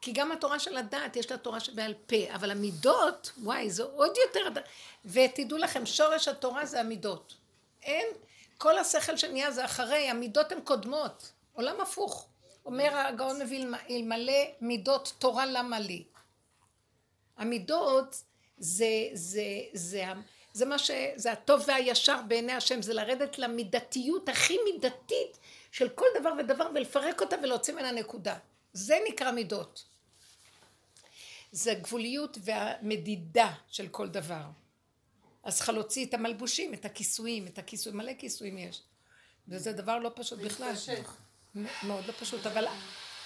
כי גם התורה של הדעת יש לה תורה שבעל פה, אבל המידות, וואי, זה עוד יותר... ותדעו לכם, שורש התורה זה המידות. אין, כל השכל שנהיה זה אחרי, המידות הן קודמות. עולם הפוך. אומר הגאון מווילנה, אלמלא מידות תורה למה לי. המידות זה, זה, זה, זה מה ש... זה הטוב והישר בעיני השם, זה לרדת למידתיות הכי מידתית של כל דבר ודבר ולפרק אותה ולהוציא ממנה נקודה. זה נקרא מידות. זה הגבוליות והמדידה של כל דבר. אז צריכה להוציא את המלבושים, את הכיסויים, את הכיסויים, מלא כיסויים יש. וזה דבר לא פשוט בכלל. מאוד לא פשוט, אבל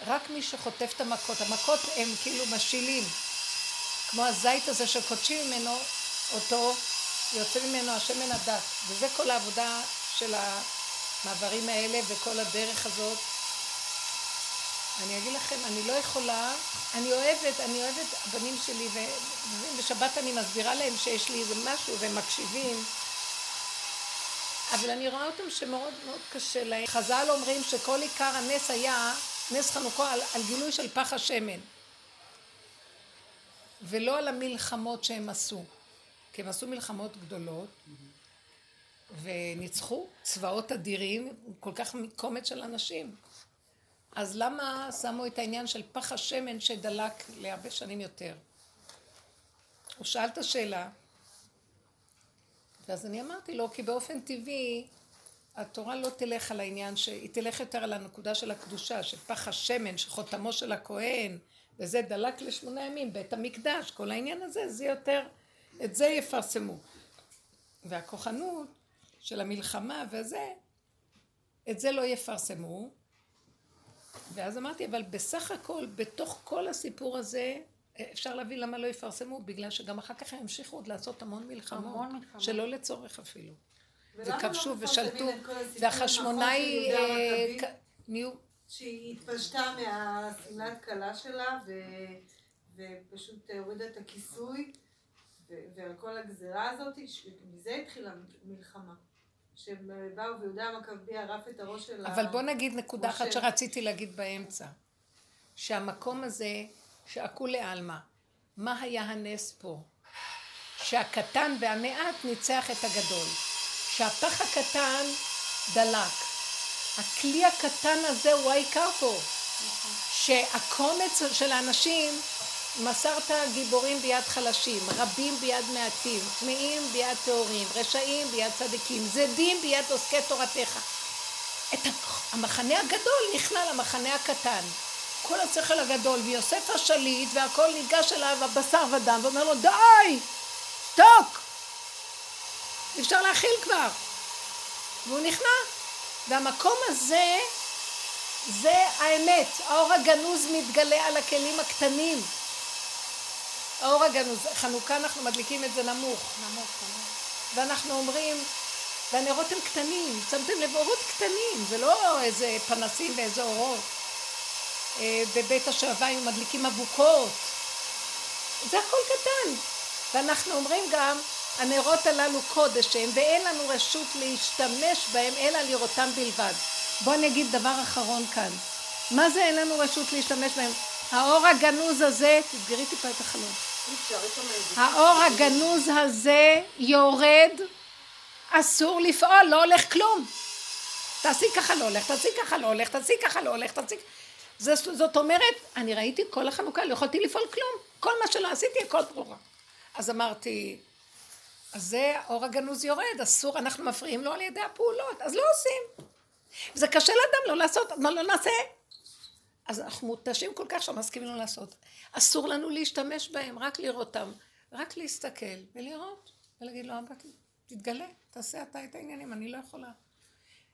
רק מי שחוטף את המכות, המכות הם כאילו משילים, כמו הזית הזה שקודשים ממנו, אותו, יוצא ממנו השמן הדת, וזה כל העבודה של המעברים האלה וכל הדרך הזאת. אני אגיד לכם, אני לא יכולה, אני אוהבת, אני אוהבת הבנים שלי, ובשבת אני מסבירה להם שיש לי איזה משהו, והם מקשיבים. אבל אני רואה אותם שמאוד מאוד קשה להם. חז"ל אומרים שכל עיקר הנס היה נס חנוכה על, על גילוי של פח השמן. ולא על המלחמות שהם עשו. כי הם עשו מלחמות גדולות, וניצחו צבאות אדירים, כל כך קומץ של אנשים. אז למה שמו את העניין של פח השמן שדלק להרבה שנים יותר? הוא שאל את השאלה, ואז אני אמרתי לו, כי באופן טבעי התורה לא תלך על העניין, ש... היא תלך יותר על הנקודה של הקדושה, של פח השמן, שחותמו של הכהן, וזה דלק לשמונה ימים, בית המקדש, כל העניין הזה, זה יותר, את זה יפרסמו. והכוחנות של המלחמה וזה, את זה לא יפרסמו. ואז אמרתי, אבל בסך הכל, בתוך כל הסיפור הזה, אפשר להבין למה לא יפרסמו, בגלל שגם אחר כך הם המשיכו עוד לעשות המון מלחמות, המון מלחמות. שלא לצורך אפילו. ולמה וכבשו לא ושלטו, והחשמונאי יהודה אה, נהיו, שהיא התפשטה מהשמלת כלה שלה ו... ופשוט הורידה את הכיסוי. ועל כל הגזרה הזאת. מזה התחילה מלחמה. שהם באו ויהודה המכבי ערף את הראש של אבל בוא נגיד נקודה אחת. שרציתי להגיד באמצע. שהמקום הזה, שהכולי עלמא, מה היה הנס פה? שהקטן והמעט ניצח את הגדול. שהפח הקטן דלק. הכלי הקטן הזה הוא העיקר פה. שהקומץ של האנשים, מסרת גיבורים ביד חלשים, רבים ביד מעטים, טמאים ביד טהורים, רשעים ביד צדיקים, זדים ביד עוסקי תורתך. את המחנה הגדול נכנע למחנה הקטן. כל השכל הגדול, ויוסף השליט, והכל ניגש אליו הבשר ודם, ואומר לו, די! שתוק! אפשר להכיל כבר. והוא נכנע. והמקום הזה, זה האמת. האור הגנוז מתגלה על הכלים הקטנים. האור הגנוז, חנוכה אנחנו מדליקים את זה נמוך. נמוך, נמוך. ואנחנו אומרים, והנרות הם קטנים, שמתם לב, אורות קטנים, זה לא איזה פנסים ואיזה אורות. אה, בבית השעווה היו מדליקים אבוקות. זה הכל קטן. ואנחנו אומרים גם, הנרות הללו קודש הם, ואין לנו רשות להשתמש בהם, אלא לראותם בלבד. בואו אני אגיד דבר אחרון כאן. מה זה אין לנו רשות להשתמש בהם? האור הגנוז הזה, תסגרי טיפה את החלום. האור הגנוז הזה יורד, אסור לפעול, לא הולך כלום. תעשי ככה לא הולך, תעשי ככה לא הולך, תעשי ככה לא הולך, תעשי... זה, זאת אומרת, אני ראיתי כל החנוכה, לא יכולתי לפעול כלום. כל מה שלא עשיתי, הכל ברורה. אז אמרתי, אז זה האור הגנוז יורד, אסור, אנחנו מפריעים לו על ידי הפעולות, אז לא עושים. זה קשה לאדם לא לעשות, מה לא נעשה? אז אנחנו מותשים כל כך שמסכימים לא לעשות. אסור לנו להשתמש בהם, רק לראותם. רק להסתכל ולראות, ולהגיד לו, אבא, תתגלה, תעשה אתה את העניינים, אני לא יכולה.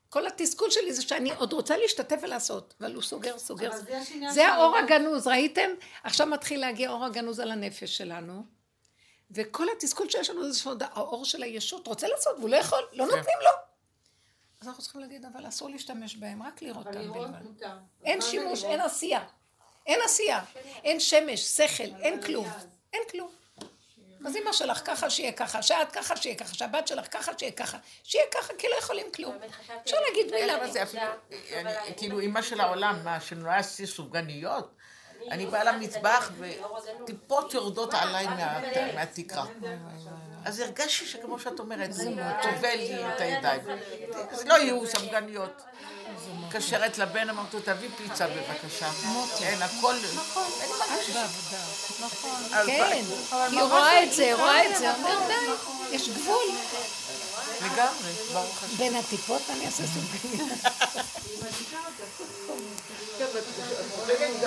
כל התסכול שלי זה שאני עוד רוצה להשתתף ולעשות, אבל הוא סוגר, סוגר. זה זה האור. הגנוז, ראיתם? עכשיו מתחיל להגיע אור הגנוז על הנפש שלנו, וכל התסכול שיש לנו זה שעוד האור של הישות רוצה לעשות, והוא לא יכול, לא כן. נותנים לו. אז אנחנו צריכים להגיד, אבל אסור להשתמש בהם, רק לראות אבל אותם לראות בלבד. מותר. אין שימוש? אין עשייה. אין עשייה. אין שמש, שכל, אין כלום. אין כלום. אז אמא שלך ככה שיהיה ככה, שאת ככה שיהיה ככה, שהבת שלך ככה שיהיה ככה, שיהיה ככה כי לא יכולים כלום. אפשר להגיד. מילה, זה אפילו, כאילו אימא של העולם, מה, שנולדה שיא סופגניות? אני באה למטבח וטיפות יורדות עליי מה- מהתקרה. אז הרגשתי שכמו שאת אומרת, זה צובע לי את הידיים. אז לא יהיו ספגניות. מתקשרת לבן, אמרתי לו, תביא פיצה בבקשה. אין, הכל... אז כן, היא רואה את זה, רואה את זה, אומרת די, יש גבול. לגמרי, ברוך השם. בין הטיפות אני אעשה סופגניות.